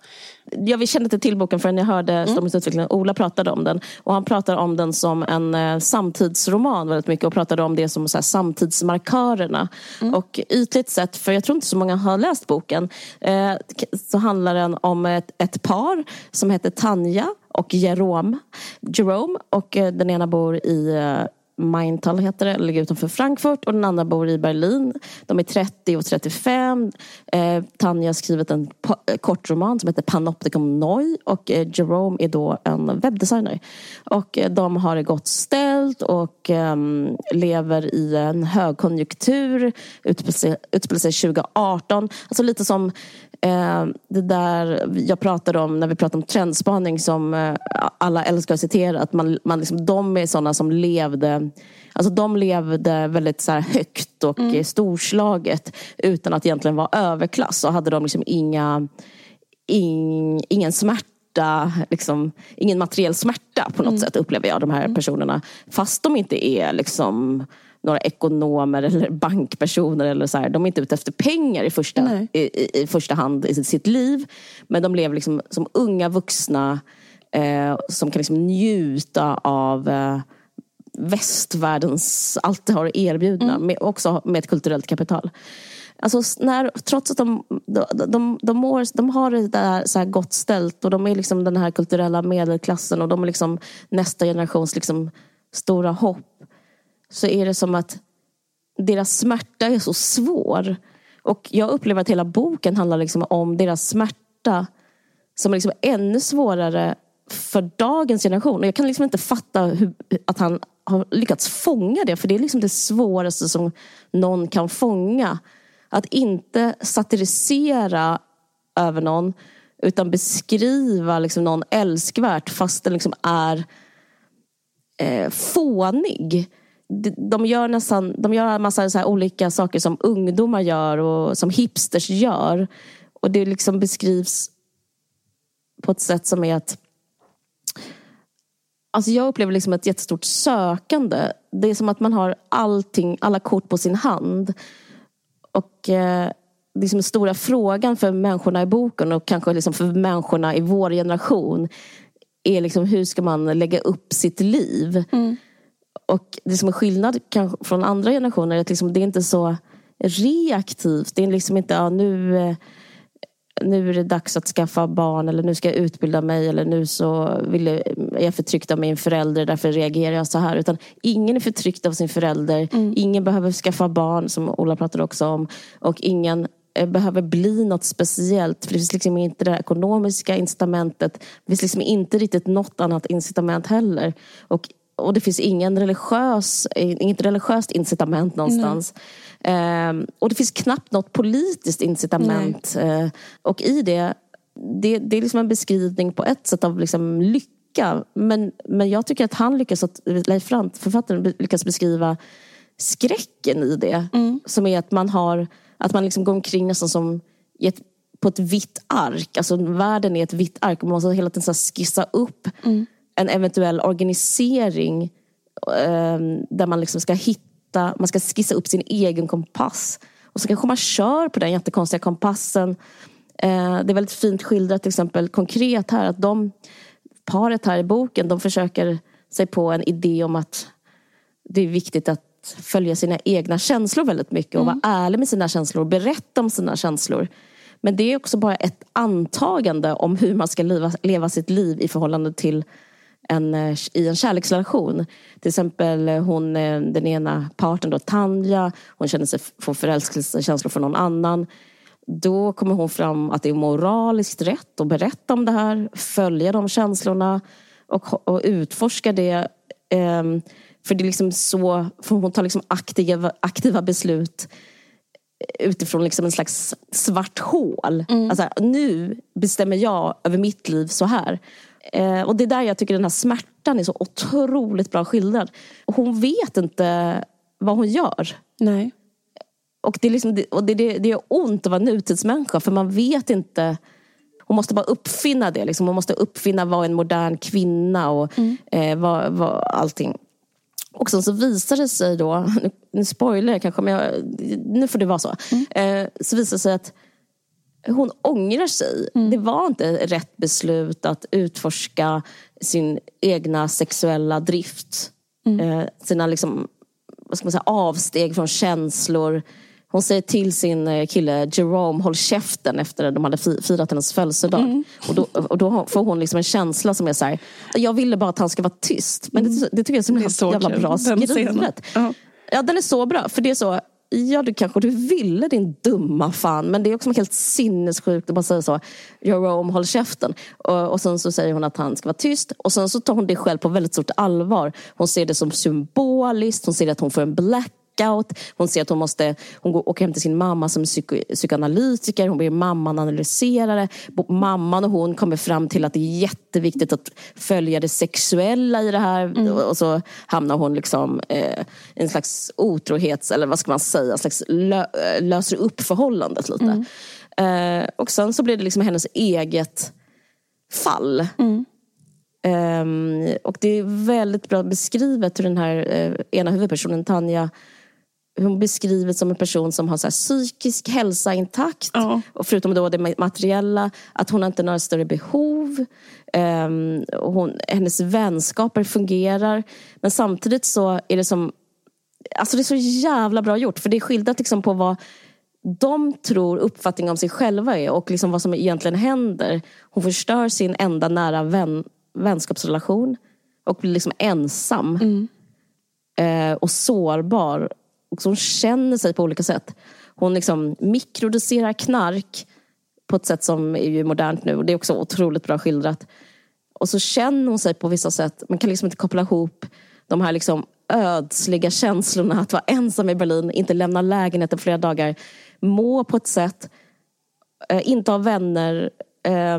Jag kände inte till boken förrän jag hörde mm. Stormens. Ola pratade om den. Och han pratade om den som en eh, samtidsroman väldigt mycket. Och pratade om det som så här, samtidsmarkörerna. Mm. Och ytligt sett, för jag tror inte så många har läst boken. Eh, så handlar den om ett, ett par som heter Tanja och Jerome. Jerome och den ena bor i Maintal heter det, ligger utanför Frankfurt och den andra bor i Berlin. De är 30 och 35. Eh, Tanja har skrivit en eh, kortroman som heter Panopticon Noi och eh, Jerome är då en webbdesigner. Och eh, de har det gott ställt och eh, lever i en högkonjunktur. Utspelar sig 2018. Alltså lite som eh, det där jag pratade om när vi pratade om trendspaning som eh, alla älskar att citera. Att man, man liksom, de är sådana som levde Alltså de levde väldigt så högt och mm. storslaget utan att egentligen vara överklass och hade de liksom inga, in, ingen smärta liksom, ingen materiell smärta på något mm. sätt upplever jag de här mm. personerna. Fast de inte är liksom några ekonomer eller bankpersoner. Eller så här. De är inte ute efter pengar i första, i, i, i, första hand i sitt liv. Men de lever liksom som unga vuxna eh, som kan liksom njuta av eh, västvärldens, allt det har att erbjuda. Mm. Med, också med ett kulturellt kapital. Alltså, när, trots att de, de, de, de, mår, de har det där så här gott ställt och de är liksom den här kulturella medelklassen och de är liksom nästa generations liksom stora hopp. Så är det som att deras smärta är så svår. Och jag upplever att hela boken handlar liksom om deras smärta som är liksom ännu svårare för dagens generation. Och jag kan liksom inte fatta hur, att han har lyckats fånga det. För det är liksom det svåraste som någon kan fånga. Att inte satirisera över någon utan beskriva liksom någon älskvärt fast den liksom är eh, fånig. De gör nästan de gör en massa så olika saker som ungdomar gör och som hipsters gör. Och det liksom beskrivs på ett sätt som är att Alltså jag upplever liksom ett jättestort sökande. Det är som att man har allting, alla kort på sin hand. Och eh, liksom stora frågan för människorna i boken och kanske liksom för människorna i vår generation är liksom hur ska man lägga upp sitt liv? Mm. Och det som är skillnad från andra generationer är att liksom det är inte så reaktivt. Det är liksom inte, ja, nu eh, nu är det dags att skaffa barn eller nu ska jag utbilda mig eller nu så vill jag, är jag förtryckt av min förälder därför reagerar jag så här. Utan ingen är förtryckt av sin förälder. Mm. Ingen behöver skaffa barn som Ola pratade också om. Och ingen eh, behöver bli något speciellt. För det finns liksom inte det ekonomiska incitamentet. Det finns liksom inte riktigt något annat incitament heller. Och, och det finns ingen religiös, inget religiöst incitament någonstans. Mm. Um, och det finns knappt något politiskt incitament. Uh, och i det, det, det är liksom en beskrivning på ett sätt av liksom lycka. Men, men jag tycker att han lyckas, att, Leif Brandt, författaren, lyckas beskriva skräcken i det. Mm. Som är att man har, att man liksom går omkring nästan som ett, på ett vitt ark. Alltså världen är ett vitt ark och man måste hela tiden skissa upp mm. en eventuell organisering um, där man liksom ska hitta hitta, man ska skissa upp sin egen kompass. Och så kanske man kör på den jättekonstiga kompassen. Eh, det är väldigt fint skildrat till exempel konkret här att de, paret här i boken, de försöker sig på en idé om att det är viktigt att följa sina egna känslor väldigt mycket och mm. vara ärlig med sina känslor och berätta om sina känslor. Men det är också bara ett antagande om hur man ska leva, leva sitt liv i förhållande till en, eh, i en kärleksrelation. Till exempel eh, hon, eh, den ena parten, då, Tanja, hon känner sig få förälskelsekänslor för någon annan. Då kommer hon fram att det är moraliskt rätt att berätta om det här, följa de känslorna och, och utforska det. Um, för det är liksom så, för hon tar liksom aktiva, aktiva beslut utifrån liksom en slags svart hål. Mm. Alltså, nu bestämmer jag över mitt liv så här. Eh, och det är där jag tycker den här smärtan är så otroligt bra skildrad. Hon vet inte vad hon gör. Nej. Och det, är liksom, och det, det, det är ont att vara nutidsmänniska för man vet inte hon måste bara uppfinna det. Liksom. Hon måste uppfinna vad en modern kvinna och mm. eh, vad, vad, allting. Och sen så visar det sig då, nu, nu spoilar jag kanske, men jag, nu får det vara så. Mm. Eh, så visar det sig att hon ångrar sig. Mm. Det var inte rätt beslut att utforska sin egna sexuella drift. Mm. Eh, sina liksom, vad ska man säga, avsteg från känslor. Hon säger till sin eh, kille Jerome, håll käften efter att de hade firat hennes födelsedag. Mm. Och, då, och då får hon liksom en känsla som är så här, jag ville bara att han ska vara tyst. Men det, mm. det tycker jag är så, så jävla bra skrivet. Ja, den är så bra. För det är så, Ja, det kanske du ville din dumma fan. Men det är också helt sinnessjukt att bara säga så. Jerome, håll käften. Och, och sen så säger hon att han ska vara tyst. Och sen så tar hon det själv på väldigt stort allvar. Hon ser det som symboliskt. Hon ser att hon får en black blackout. Hon ser att hon måste hon går, åker hem till sin mamma som psyko, psykoanalytiker. Hon blir mamman analyserare. Mamman och hon kommer fram till att det är jätteviktigt att följa det sexuella i det här. Mm. Och så hamnar hon liksom eh, en slags otrohets, eller vad ska man säga, slags lö, löser upp förhållandet lite. Mm. Eh, och sen så blir det liksom hennes eget fall. Ehm, och det är väldigt bra beskrivet hur den här eh, ena huvudpersonen, Tanja, hon beskrivs som en person som har så psykisk hälsa intakt. Ja. Och förutom då det materiella, att hon har inte några större behov. Och hon, hennes vänskaper fungerar. Men samtidigt så är det som Alltså det är så jävla bra gjort. För det är skildrat liksom på vad de tror uppfattning om sig själva är och liksom vad som egentligen händer. Hon förstör sin enda nära vän, vänskapsrelation och blir liksom ensam. Eh, och sårbar. Och hon känner sig på olika sätt. Hon liksom mikrodoserar knark på ett sätt som är ju modernt nu. Och det är också otroligt bra skildrat. Och så känner hon sig på vissa sätt. Man kan liksom inte koppla ihop de här liksom ödsliga känslorna att vara ensam i Berlin, inte lämna lägenheten flera dagar, må på ett sätt, eh, inte ha vänner, eh,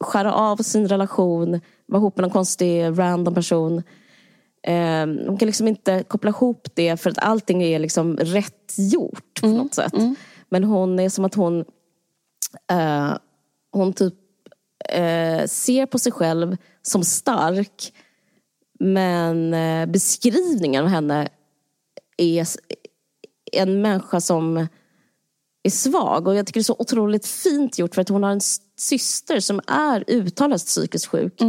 skära av sin relation, vara ihop med någon konstig random person. Eh, hon kan liksom inte koppla ihop det för att allting är liksom rätt gjort på något sätt. Men hon är som att hon eh, hon typ eh, ser på sig själv som stark men eh, beskrivningen av henne är en människa som är svag. Och jag tycker det är så otroligt fint gjort för att hon har en syster som är uttalat psykiskt sjuk.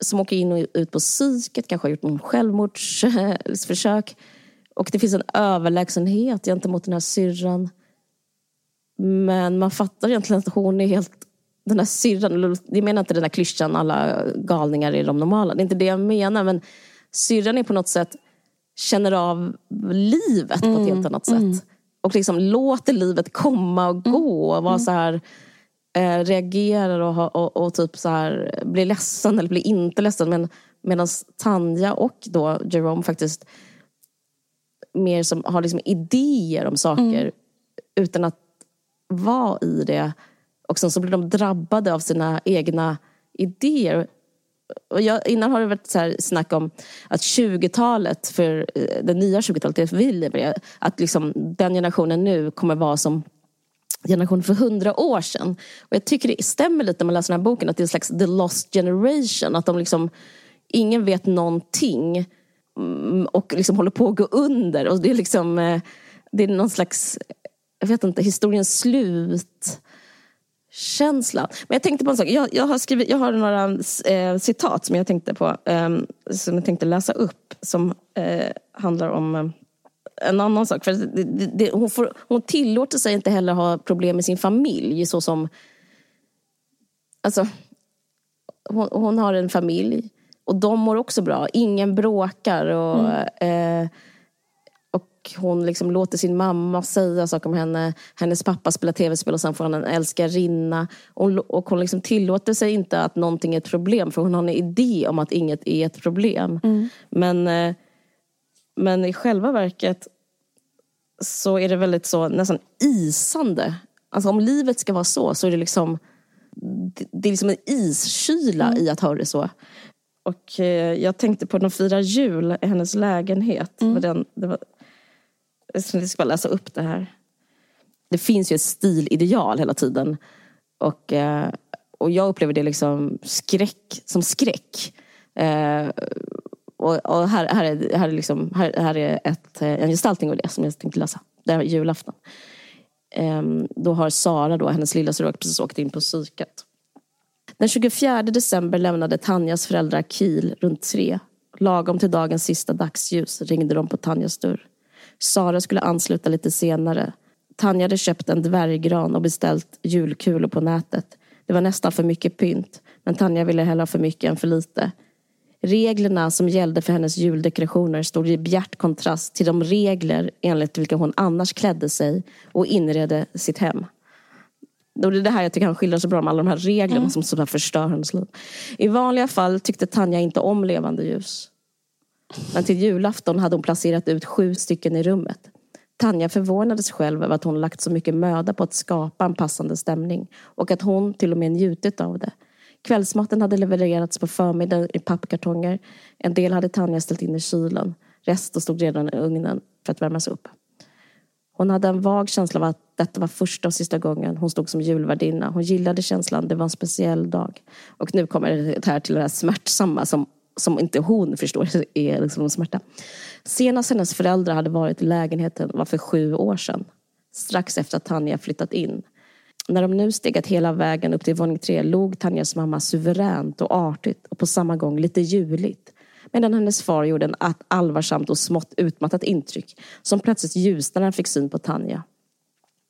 Som åker in och ut på psyket, kanske har gjort någon självmordsförsök. Och det finns en överlägsenhet gentemot den här syrran. Men man fattar egentligen att hon är helt... Den här syrran, jag menar inte den här klyschan alla galningar är de normala. Det är inte det jag menar. Men syrran är på något sätt känner av livet på ett helt annat sätt. Och liksom låter livet komma och gå. Och vara så här, eh, reagerar och, ha- och, och typ så här, blir ledsen eller blir inte ledsen. Men medan Tanja och då Jerome faktiskt mer som har liksom idéer om saker utan att vara i det. Och sen så blir de drabbade av sina egna idéer. Och jag, innan har det varit så här snack om att 20-talet, för eh, det nya 20-talet, det vi lever i, att liksom den generationen nu kommer vara som generationen för hundra år sedan. Och jag tycker det stämmer lite när man läser den här boken, att det är en slags the lost generation. Att de liksom, ingen vet någonting mm, och liksom håller på att gå under. Och det är liksom, eh, det är någon slags, jag vet inte, historiens slut känsla. Men jag tänkte på en sak. Jag, jag, har, skrivit, jag har några eh, citat som jag tänkte på. Eh, som jag tänkte läsa upp. Som eh, handlar om eh, en annan sak. För det, det, hon, får, hon tillåter sig inte heller ha problem med sin familj. Så som... Alltså, hon, hon har en familj. Och de mår också bra. Ingen bråkar. Och, eh, och hon liksom låter sin mamma säga saker om henne. Hennes pappa spelar tv-spel och sen får han en älskarinna. Och, och hon liksom tillåter sig inte att någonting är ett problem. För hon har en idé om att inget är ett problem. Men, eh, men i själva verket så är det väldigt så nästan isande. Alltså om livet ska vara så, så är det liksom det, är liksom en iskyla i att ha det så. Och eh, jag tänkte på de firar jul i hennes lägenhet. Var den, det var, jag ska bara läsa upp det här. Det finns ju ett stilideal hela tiden. Och, eh, och jag upplever det liksom skräck, som skräck. Eh, och, och här, här, är, här, är liksom, här, här är ett, eh, en gestaltning av det som jag tänkte läsa. Det här är julafton. Ehm, då har Sara, då, hennes lilla syster, precis åkt in på psyket. Den 24 december lämnade Tanjas föräldrar Kiel runt tre. Lagom till dagens sista dagsljus ringde de på Tanjas dörr. Sara skulle ansluta lite senare. Tanja hade köpt en dvärggran och beställt julkulor på nätet. Det var nästan för mycket pynt, men Tanja ville hellre ha för mycket än för lite. Reglerna som gällde för hennes juldekorationer stod i bjärt kontrast till de regler enligt vilka hon annars klädde sig och inredde sitt hem. Och det är det här jag tycker han skildrar så bra om alla de här reglerna som så här förstör hennes liv. I vanliga fall tyckte Tanja inte om levande ljus. Men till julafton hade hon placerat ut sju stycken i rummet. Tanja förvånades själv över att hon lagt så mycket möda på att skapa en passande stämning och att hon till och med njutit av det. Kvällsmaten hade levererats på förmiddagen i pappkartonger. En del hade Tanja ställt in i kylen. Resten stod redan i ugnen för att värmas upp. Hon hade en vag känsla av att detta var första och sista gången hon stod som julvärdinna. Hon gillade känslan, det var en speciell dag. Och nu kommer det här till det här smärtsamma som, som inte hon förstår är liksom smärta. Senast hennes föräldrar hade varit i lägenheten var för sju år sedan. Strax efter att Tanja flyttat in. När de nu stegat hela vägen upp till våning tre log Tanjas mamma suveränt och artigt och på samma gång lite juligt. Medan hennes far gjorde en allvarsamt och smått utmattat intryck som plötsligt ljusnade när han fick syn på Tanja.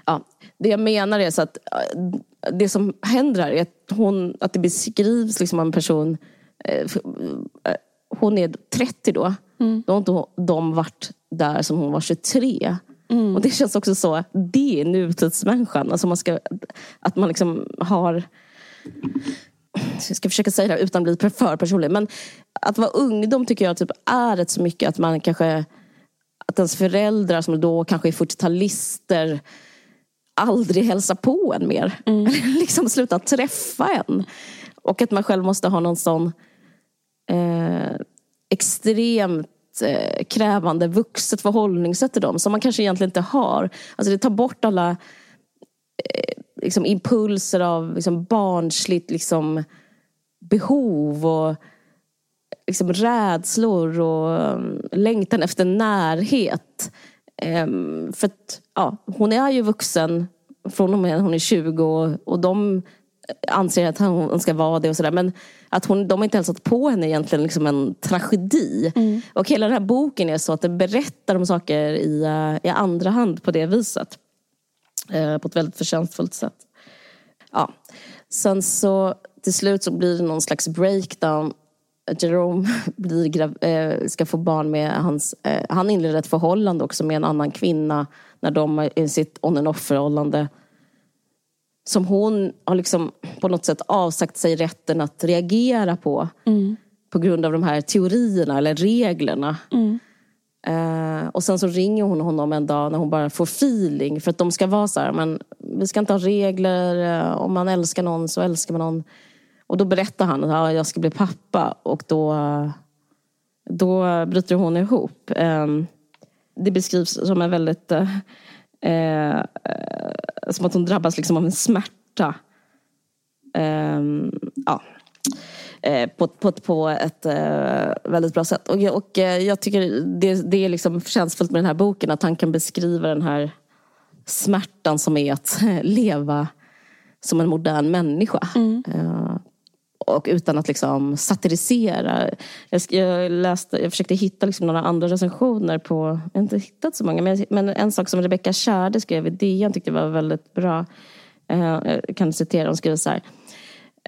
Ja, det jag menar är så att äh, det som händer här är att, hon, att det beskrivs liksom en person eh, hon är 30 då. Mm. Då har inte de varit där som hon var 23. Mm. Och det känns också så, det är nutidsmänniskan. Alltså man ska, att man liksom har jag ska försöka säga det utan att bli för personlig. Men att vara ungdom tycker jag typ är rätt så mycket att man kanske att ens föräldrar som då kanske är 40-talister aldrig hälsar på en mer. Mm. liksom slutar träffa en. Och att man själv måste ha någon sån eh, extremt eh, krävande vuxet förhållningssätt till dem som man kanske egentligen inte har. Alltså det tar bort alla eh, liksom impulser av liksom barnsligt liksom, behov och liksom rädslor och um, längtan efter närhet. Um, för att, ja, hon är ju vuxen från och med hon är 20 och, och de anser att hon ska vara det och sådär. Men att hon, de har inte hälsat på henne egentligen liksom en tragedi. Mm. Och hela den här boken är så att den berättar om saker i, uh, i andra hand på det viset. Uh, på ett väldigt förtjänstfullt sätt. Ja. Sen så till slut så blir det någon slags breakdown. Jerome blir äh, ska få barn med hans... Äh, han inleder ett förhållande också med en annan kvinna när de är i sitt on and off förhållande som hon har liksom på något sätt avsagt sig rätten att reagera på. Mm. På grund av de här teorierna eller reglerna. Mm. Uh, och sen så ringer hon honom en dag när hon bara får feeling. För att de ska vara så här, men vi ska inte ha regler. Uh, om man älskar någon så älskar man någon. Och då berättar han att ja, jag ska bli pappa. Och då, då bryter hon ihop. Um, det beskrivs som en väldigt uh, som att hon drabbas liksom av en smärta. Um, ja. Eh, på, på, på ett uh, väldigt bra sätt. Och, och uh, jag tycker det, det är liksom förtjänstfullt med den här boken att han kan beskriva den här smärtan som är att leva som en modern människa. Mm. Och utan att liksom satirisera. Jag, jag, läste, jag försökte hitta liksom några andra recensioner på, jag har inte hittat så många, men, men en sak som Rebecca Kärde skrev i DN tyckte jag var väldigt bra. Eh, jag kan citera, hon skriver så här.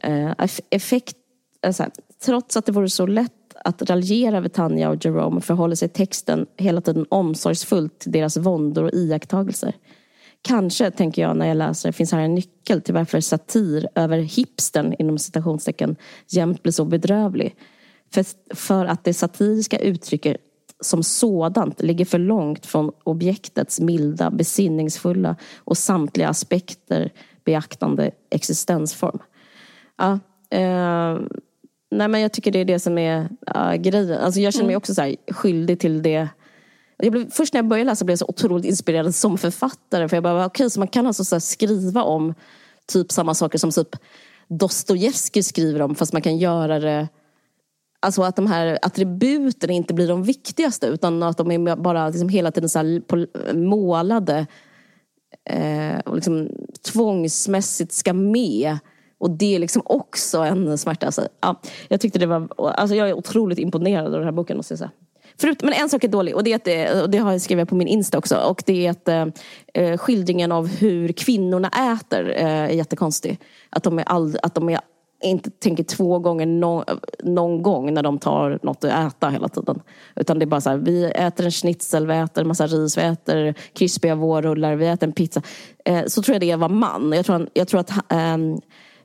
Eh, effekt, alltså, Trots att det vore så lätt att raljera över Tanja och Jerome förhåller sig texten hela tiden omsorgsfullt till deras våndor och iakttagelser. Kanske, tänker jag när jag läser, finns här en nyckel till varför satir över hipstern inom citationstecken jämt blir så bedrövlig. För, för att det satiriska uttrycket som sådant ligger för långt från objektets milda, besinningsfulla och samtliga aspekter beaktande existensform. Ja, eh, nej men jag tycker det är det som är uh, grejen. Alltså jag känner mig mm. också så skyldig till det jag blev, först när jag började läsa blev jag så otroligt inspirerad som författare. För jag bara, okej, okay, så man kan alltså så skriva om typ samma saker som typ Dostojevskij skriver om, fast man kan göra det Alltså att de här attributen inte blir de viktigaste utan att de är bara liksom hela tiden så målade eh, och liksom tvångsmässigt ska med. Och det är liksom också en smärta. Alltså, ja, jag tyckte det var, alltså jag är otroligt imponerad av den här boken måste jag säga. Förut, men en sak är dålig och det, är att det, och det har jag skrivit på min Insta också. Och det är att eh, eh skildringen av hur kvinnorna äter eh, är jättekonstig. Att de, är all, att de är, inte tänker två gånger no, någon gång när de tar något att äta hela tiden. Utan det är bara så här, vi äter en schnitzel, vi äter en massa ris, vi äter krispiga vårrullar, vi äter en pizza. Eh, så tror jag det var man. Jag tror, jag tror att eh,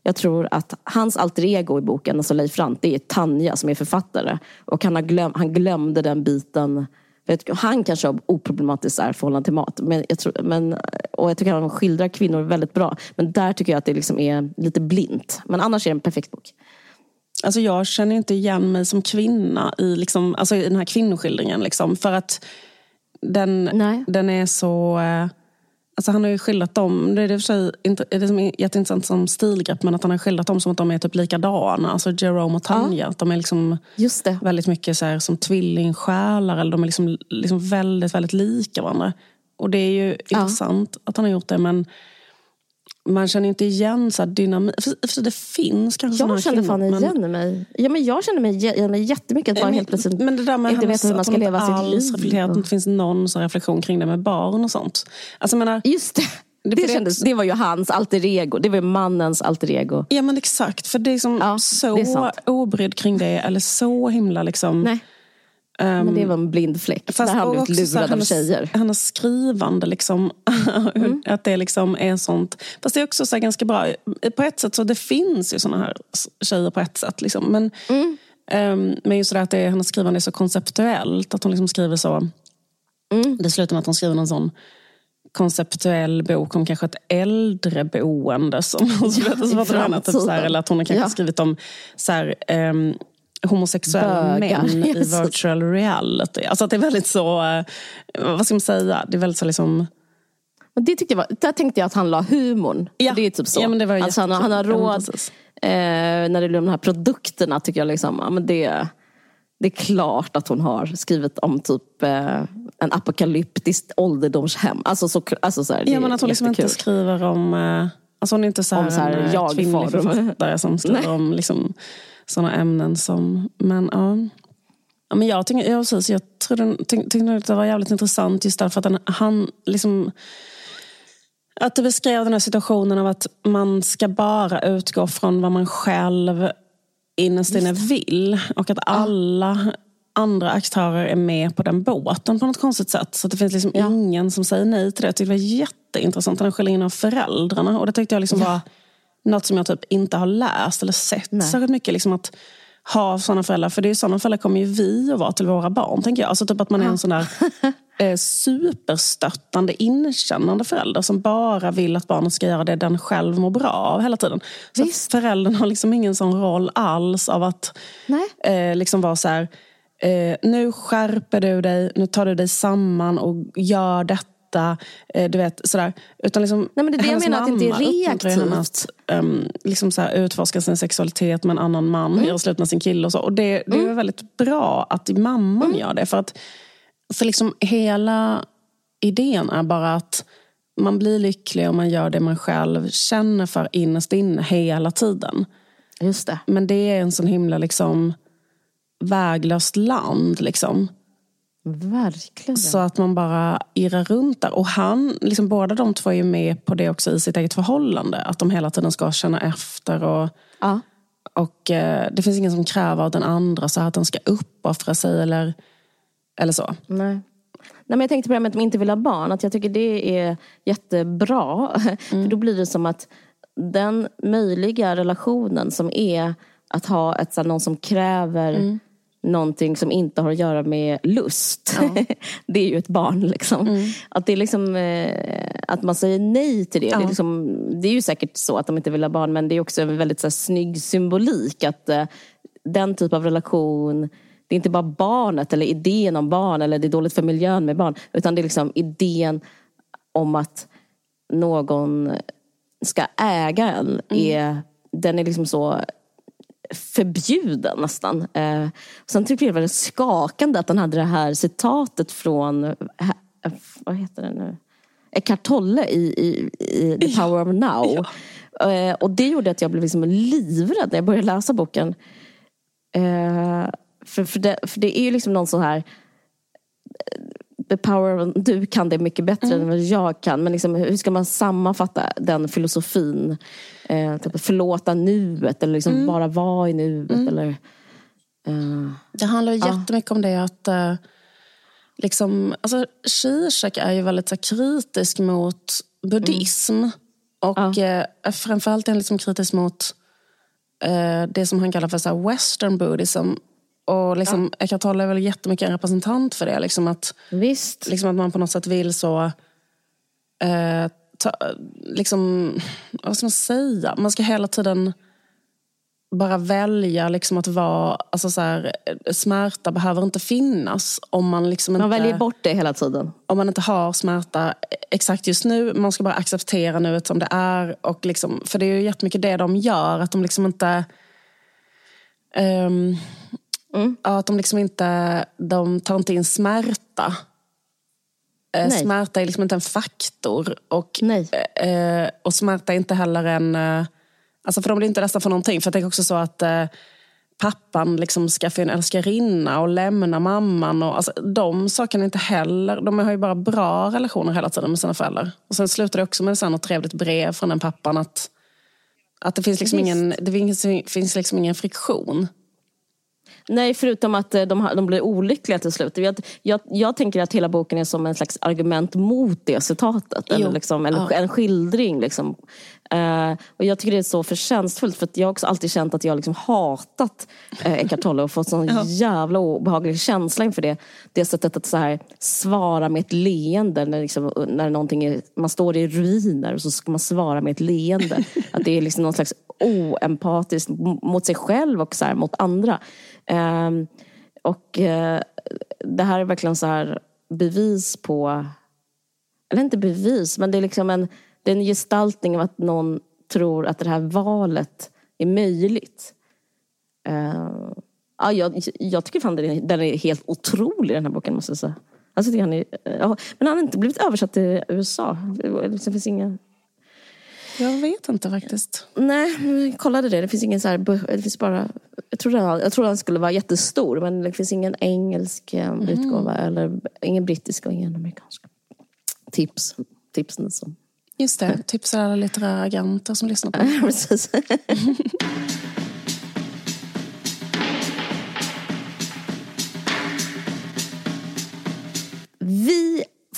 jag tror att hans alter ego i boken, alltså Leif Rant, det är Tanja som är författare. Och han, har glöm, han glömde den biten. Han kanske har oproblematiskt förhållande till mat. Men jag tror, men, och jag tycker att han skildrar kvinnor väldigt bra. Men där tycker jag att det liksom är lite blint. Men annars är det en perfekt bok. Alltså jag känner inte igen mig som kvinna i, liksom, alltså i den här kvinnoskildringen. Liksom, för att den, den är så... Eh Alltså han har ju skildrat dem, det är det för sig inte, det som är jätteintressant som stilgrepp, men att han har skildrat dem som att de är typ likadana. Alltså Jerome och Tanja, att de är liksom Just det. väldigt mycket så här, som tvillingsjälar, eller de är liksom, liksom väldigt, väldigt lika varandra. Och det är ju intressant att han har gjort det, men man känner inte igen så dynamik. För, för det finns kanske Jag kände fan men- igen mig. Ja, men jag kände mig igen mig jättemycket. Bara men, helt plötsligt men det där med inte veta hur man ska leva sitt liv. reflekterar, Att det finns någon så reflektion kring det med barn och sånt. Alltså, menar, Just det. Det- Det, kändes, det var ju hans alter ego. Det var ju mannens alter ego. Ja men exakt, för det är som Ja, så det är obrydd kring det, eller så himla liksom... Nej. Men det var en blind fläck. Där har han blivit här lurad av hennes, tjejer. hennes skrivande, liksom, Mm. att det liksom är sånt. Fast det är också så ganska bra, på ett sätt så det finns ju såna här tjejer på ett sätt. Liksom. Men, Mm. ehm, men just det där att det, hennes skrivande är så konceptuellt, att hon liksom skriver så. Mm. Det slutar med att hon skriver någon sån konceptuell bok om kanske ett äldreboende. Som, ja, så henne, typ, så här, eller att hon har kanske Ja. skrivit om så här, ehm, homosexuella Bögar. män i virtual reality. Alltså att det är väldigt så, eh, vad ska man säga, det är väldigt så liksom Men det tyckte jag var, där tänkte jag att han la humorn. Ja. Det är typ så. Ja, men det var alltså han, han har. Ja, råd. precis. eh, när det gäller de här produkterna tycker jag liksom, ja, men det, det är klart att hon har skrivit om typ eh, en apokalyptiskt ålderdomshem. Alltså, så, alltså så här, Ja, men att hon liksom inte skriver om... eh, Alltså hon är inte så här, Om så här en eh, jag-form. kvinnlig författare som skriver om liksom, sådana ämnen som... Men ja. ja men jag, tycker, ja, precis, jag tyck, tyckte nog att det var jävligt intressant just därför att den, han liksom... Att det beskrev den här situationen av att man ska bara utgå från vad man själv innerst inne vill. Och att alla andra aktörer är med på den båten på något konstigt sätt. Så det finns liksom Ja. ingen som säger nej till det. Jag tyckte det var jätteintressant. Den skiljer in av föräldrarna. Och det tyckte jag liksom var något som jag typ inte har läst eller sett Nej. särskilt mycket. Liksom att ha sådana föräldrar. För det är sådana föräldrar kommer ju vi att vara till våra barn. Tänker jag. Alltså typ att man är en sån där eh, superstöttande, inkännande förälder som bara vill att barnet ska göra det den själv mår bra av hela tiden. Så Visst. föräldern har liksom ingen sån roll alls av att Nej. eh, liksom vara så här, eh, nu skärper du dig, nu tar du dig samman och gör detta. Eh, du vet, sådär. Utan liksom, Nej, men det är det jag menar, att det inte är uppmuntrar henne reaktivt. Att, ehm, liksom så utforska sin sexualitet med en annan man, Mm. göra slut med sin kille och så. Och det, det är väldigt bra att mamman Mm. gör det. För att för liksom hela idén är bara att man blir lycklig om man gör det man själv känner för innerst inne hela tiden. Just det. Men det är en sån himla liksom väglöst land. Liksom. Verkligen. Så att man bara irrar runt där. Och han, liksom båda de två är ju med på det också i sitt eget förhållande. Att de hela tiden ska känna efter. Och, Ja. och eh, det finns ingen som kräver av den andra så att den ska uppoffra sig eller, eller så. Nej. Nej, men jag tänkte på det här med att de inte vill ha barn. Att jag tycker det är jättebra. För då blir det som att den möjliga relationen som är att ha ett, så här, någon som kräver någonting som inte har att göra med lust. det är ju ett barn. Liksom. Att, det är liksom, eh, att man säger nej till det. Det, är liksom, det är ju säkert så att de inte vill ha barn men det är också en väldigt så här, snygg symbolik. Att eh, den typ av relation det är inte bara barnet eller idén om barn eller det är dåligt för miljön med barn. Utan det är liksom idén om att någon ska äga en. Är, Den är liksom så förbjuden nästan. Eh, sen tycker jag det var skakande att han hade det här citatet från, eh, vad heter det nu? Eckhart Tolle i, i, i The Power of Now. Eh, och det gjorde att jag blev liksom livrädd när jag började läsa boken. Eh, för, för, det, för det är ju liksom någon sån här eh, The power of, du kan det mycket bättre än vad jag kan. Men liksom, hur ska man sammanfatta den filosofin? Eh, typ, förlåta nuet eller liksom bara vara i nuet. Eller, eh, Det handlar ju jättemycket om det att eh, liksom, alltså, Zizek är ju väldigt så, kritisk mot buddhism. Och eh, framförallt är han liksom kritisk mot eh, det som han kallar för så här, western buddhism. Och liksom, Eckhart Tolle är väl jättemycket en representant för det. Liksom att, visst. liksom att man på något sätt vill så... Ta, liksom, vad ska man säga? Man ska hela tiden bara välja liksom att vara... Alltså så här, smärta behöver inte finnas om man liksom inte... Man väljer bort det hela tiden. Om man inte har smärta exakt just nu. Man ska bara acceptera nuet som det är. Och liksom, för det är ju jättemycket det de gör. Att de liksom inte... Um, mm. Att de liksom inte... De tar inte in smärta. Eh, Nej. Smärta är liksom inte en faktor. Och, Nej. Eh, och smärta är inte heller en... Eh, alltså för de blir inte ledsen för någonting. För jag tänker också så att eh, pappan liksom skaffa en älskarinna och lämna mamman. Och, alltså, de sakerna inte heller. De har ju bara bra relationer hela tiden med sina föräldrar. Och sen slutar det också med så något trevligt brev från den pappan. Att, att det finns liksom, ingen, det finns, finns liksom ingen friktion. Nej, förutom att eh, de, de blir olyckliga till slut. Jag, jag, jag, tänker att hela boken är som en slags argument mot det citatet. Eller, liksom, eller ja. en skildring. Liksom. Uh, och jag tycker det är så förtjänstfullt för jag har också alltid känt att jag liksom hatat uh, Eckart Tolle och fått sån ja. jävla obehaglig känsla inför det. Det sättet att så här, svara med ett leende när, liksom, när någonting är, man står i ruiner och så ska man svara med ett leende. att det är liksom någon slags oempatiskt mot sig själv och så här, mot andra. Ehm, och eh, det här är verkligen så här bevis på, eller inte bevis, men det är liksom en, det är en gestaltning av att någon tror att det här valet är möjligt. Uh, ja, jag, jag tycker fan den är, den är helt otrolig den här boken måste jag säga. Alltså, han är, ja, men han har inte blivit översatt till USA. Det finns inga jag vet inte faktiskt. Nej, vi kollade det. Det finns ingen så här, det finns bara, jag trodde, jag trodde den skulle vara jättestor men det finns ingen engelsk mm. utgåva eller ingen brittisk och ingen amerikansk. Tips. Tips ni som. Just det, tips alla litterära agenter som lyssnar på. Precis.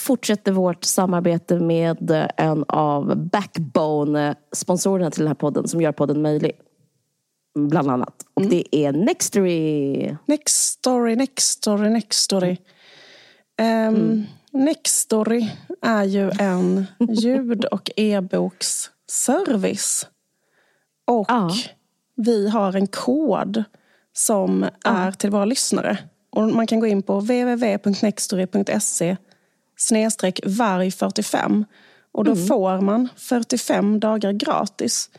fortsätter vårt samarbete med en av Backbone-sponsorerna till den här podden som gör podden möjlig. Bland annat. Och mm. det är Nextory. Nextory, Nextory, Nextory. Um, mm. Nextory är ju en ljud och e-boksservice. Och ah. vi har en kod som ah. är till våra lyssnare. Och man kan gå in på www.nextory.se snedstreck varg45. Och då mm. får man 45 dagar gratis.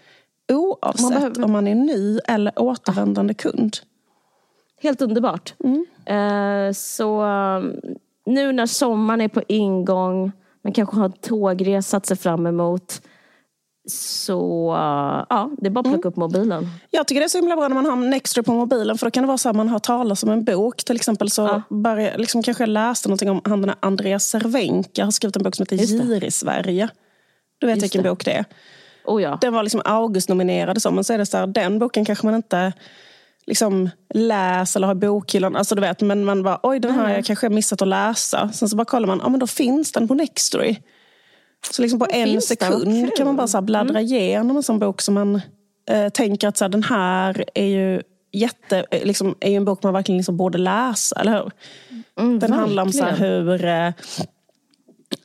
Oavsett man behöver... om man är ny eller återvändande ah. kund. Helt underbart. Mm. Uh, så nu när sommaren är på ingång, man kanske har en tågresa att se fram emot. Så ja, det är bara att plocka mm. upp mobilen. Jag tycker det är så himla bra när man har Nextra på mobilen. För då kan det vara så att man hör talas om en bok. Till exempel så ja. började, liksom, kanske jag läste någonting om han den här Andreas Cervenka har skrivit en bok som heter Gir i Sverige. Du vet Just vilken det. bok det är. Oh ja. Den var liksom August-nominerad men så är det så här, den boken kanske man inte liksom läser eller har bokhyllan. Alltså du vet, men man bara, oj den här har jag kanske missat att läsa. Sen så bara kollar man, ja men då finns den på Nextory. Så liksom på en sekund kan man bara så bläddra mm. igenom en sån bok som man eh, tänker att så här, den här är ju jätte, eh, liksom, är ju en bok man verkligen liksom borde läsa, eller hur? Mm, den handlar om så här, hur eh,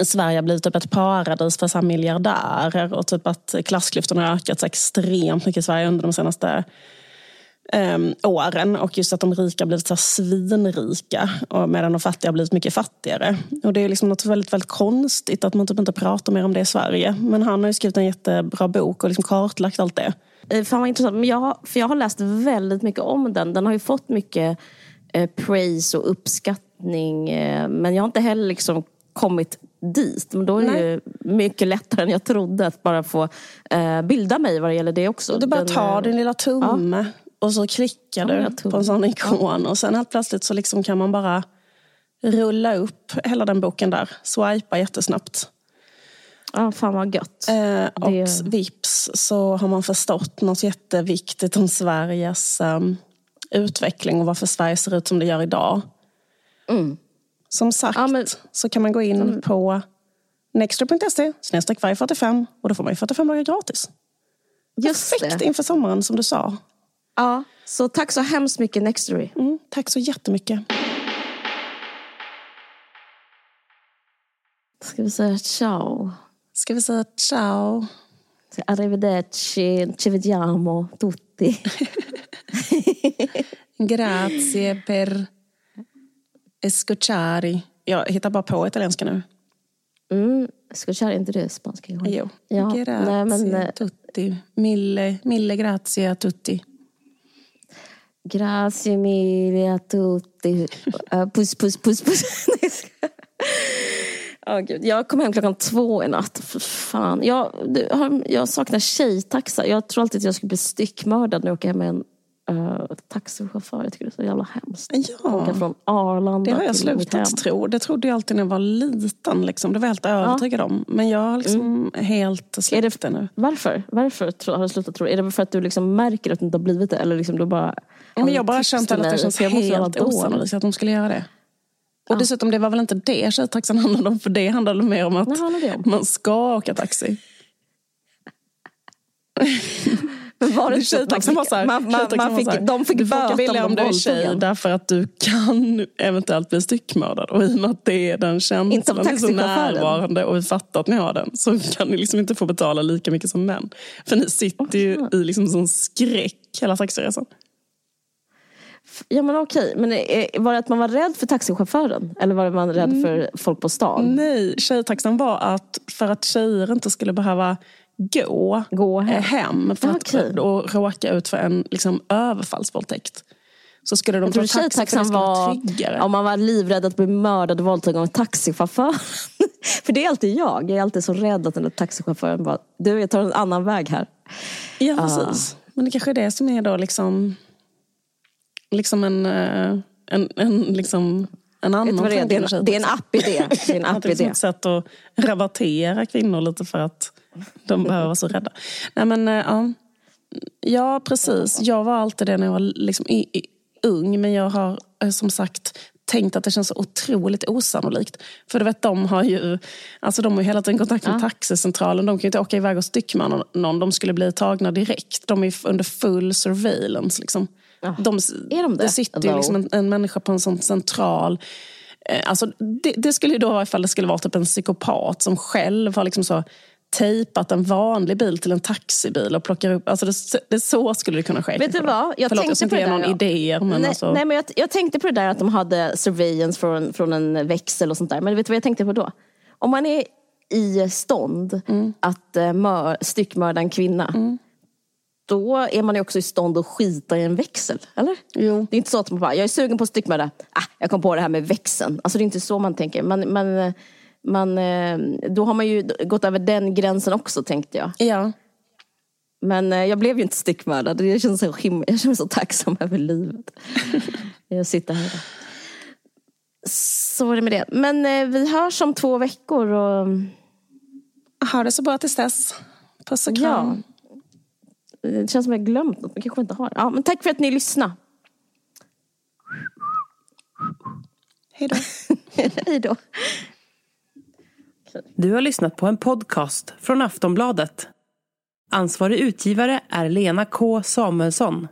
Sverige har blivit typ ett paradis för så här, miljardärer och typ att klassklyftorna har ökat så extremt mycket i Sverige under de senaste um, åren. Och just att de rika har blivit så svinrika och medan de fattiga har blivit mycket fattigare. Och det är liksom något väldigt, väldigt konstigt att man typ inte pratar mer om det i Sverige. Men han har ju skrivit en jättebra bok och liksom kartlagt allt det. Eh, fan vad intressant. jag, för jag har läst väldigt mycket om den. Den har ju fått mycket eh, praise och uppskattning. Eh, men jag har inte heller liksom kommit dit. Men då är det Nej. ju mycket lättare än jag trodde att bara få eh, bilda mig vad det gäller det också. Du bara tar eh, din lilla tumme och så klickar du på en sån ikon och sen helt plötsligt så liksom kan man bara rulla upp hela den boken där. Swipa jättesnabbt. Ja, fan vad gött. Eh, och det... vips så har man förstått något jätteviktigt om Sveriges um, utveckling och varför Sverige ser ut som det gör idag. Mm. Som sagt ja, men... så kan man gå in mm. på nextra.se snedstreck 45 och då får man ju 45 dagar gratis. Just Perfekt det. inför sommaren som du sa. Ja, så tack så hemskt mycket Nextory. Mm, tack så jättemycket. Ska vi säga ciao? Ska vi säga ciao? Arrivederci, ci vediamo tutti. Grazie per escuchari. Jag hittar bara på italienska nu. Mm, Escuchar, inte det spanska? Jo. Ja, grazie nej, men, eh, tutti. Mille, mille grazie a tutti. Grazie mille a tutti. Uh, puss, puss, puss, puss. Åh, Gud. Jag kom hem klockan två i natt. För fan. Jag, jag saknar tjejtaxa. Jag tror alltid att jag skulle bli styckmördad när jag åker hem med en uh, taxichaufför. Jag tycker det är så jävla hemskt. Ja. Åka från Arlanda Det har jag till slutat tro. Det trodde jag alltid när jag var liten. Liksom. Det var jag helt övertygad om. Men jag har liksom helt Är släppt det, det nu. varför? Varför har du slutat tro? Är det för att du liksom märker att du inte har blivit det? Eller liksom du bara, Men jag bara känt att det känns helt osannolikt att de skulle göra det. Och dessutom, det var väl inte det tjejtaxan handlade om. För det handlade mer om att om? man ska åka taxi. Men var det så Tjejtaxan var så här, man, man, man fick, så här, de fick du får åka billigare om om du är tjej därför att du kan eventuellt bli styckmördad. Och i och med att det är den känslan är så taxichauffören. närvarande och vi fattar att ni har den så kan ni liksom inte få betala lika mycket som män. För ni sitter ju i liksom sån skräck hela taxiresan. Ja men okej, men eh, var det att man var rädd för taxichauffören? Eller var det man rädd Mm. för folk på stan? Nej, tjejtaxan var att för att tjejer inte skulle behöva gå, Gå hem. eh, hem för Ja, att okej. och råka ut för en liksom, överfallsvåldtäkt. Så skulle de Jag ta taxi för det skulle vara tryggare. om man var livrädd att bli mördad och våldtagen av en taxichaufför. för det är alltid jag. Jag är alltid så rädd att den där taxichauffören bara, du jag tar en annan väg här. Ja, Ah. precis. Men det kanske är det som är då liksom, liksom en, eh, en, en, liksom, en annan det, är? det, är en, det är en app-idé. Det är en är liksom ett sätt att rabattera kvinnor lite för att de behöver vara så rädda. Nej, men, eh, ja. ja, precis. Jag var alltid det när jag var liksom i, i, ung. Men jag har eh, som sagt tänkt att det känns så otroligt osannolikt. För du vet, de har ju, alltså de har ju hela tiden kontakt med taxicentralen. De kan ju inte åka iväg och styckmörda någon. De skulle bli tagna direkt. De är under full surveillance. Liksom. De, Är de det? det sitter ju liksom en, en människa på en sån central Eh, Alltså, det, det skulle ju då vara ifall det skulle vara typ en psykopat som själv har liksom så tejpat en vanlig bil till en taxibil och plockar upp... Alltså det, det, så skulle det kunna ske. Vet du vad? Jag Förlåt, jag tänkte inte på det någon där, ja. idéer. Men nej, alltså, nej, men jag, jag tänkte på det där att de hade surveillance från, från en växel och sånt där. Men vet du vad jag tänkte på då? Om man är i stånd Mm. att uh, mör, styckmörda en kvinna. Då är man ju också i stånd att skita i en växel, eller? Jo. Det är inte så att man bara, jag är sugen på att styckmörda. Ah, jag kom på det här med växeln. Alltså det är inte så man tänker. Man, man, eh, man, då har man ju gått över den gränsen också tänkte jag. Ja. Men eh, jag blev ju inte styckmördad. Jag känner, så him- jag känner mig så tacksam över livet. jag sitter här. Så är det med det. Men eh, vi hörs om två veckor. Och, Ha det så bra tills dess. Puss och ja, kram. Det känns som jag har glömt något. Men kanske inte har. Ja, men tack för att ni lyssnade. Hej då. Hej då. Du har lyssnat på en podcast från Aftonbladet. Ansvarig utgivare är Lena K Samuelsson.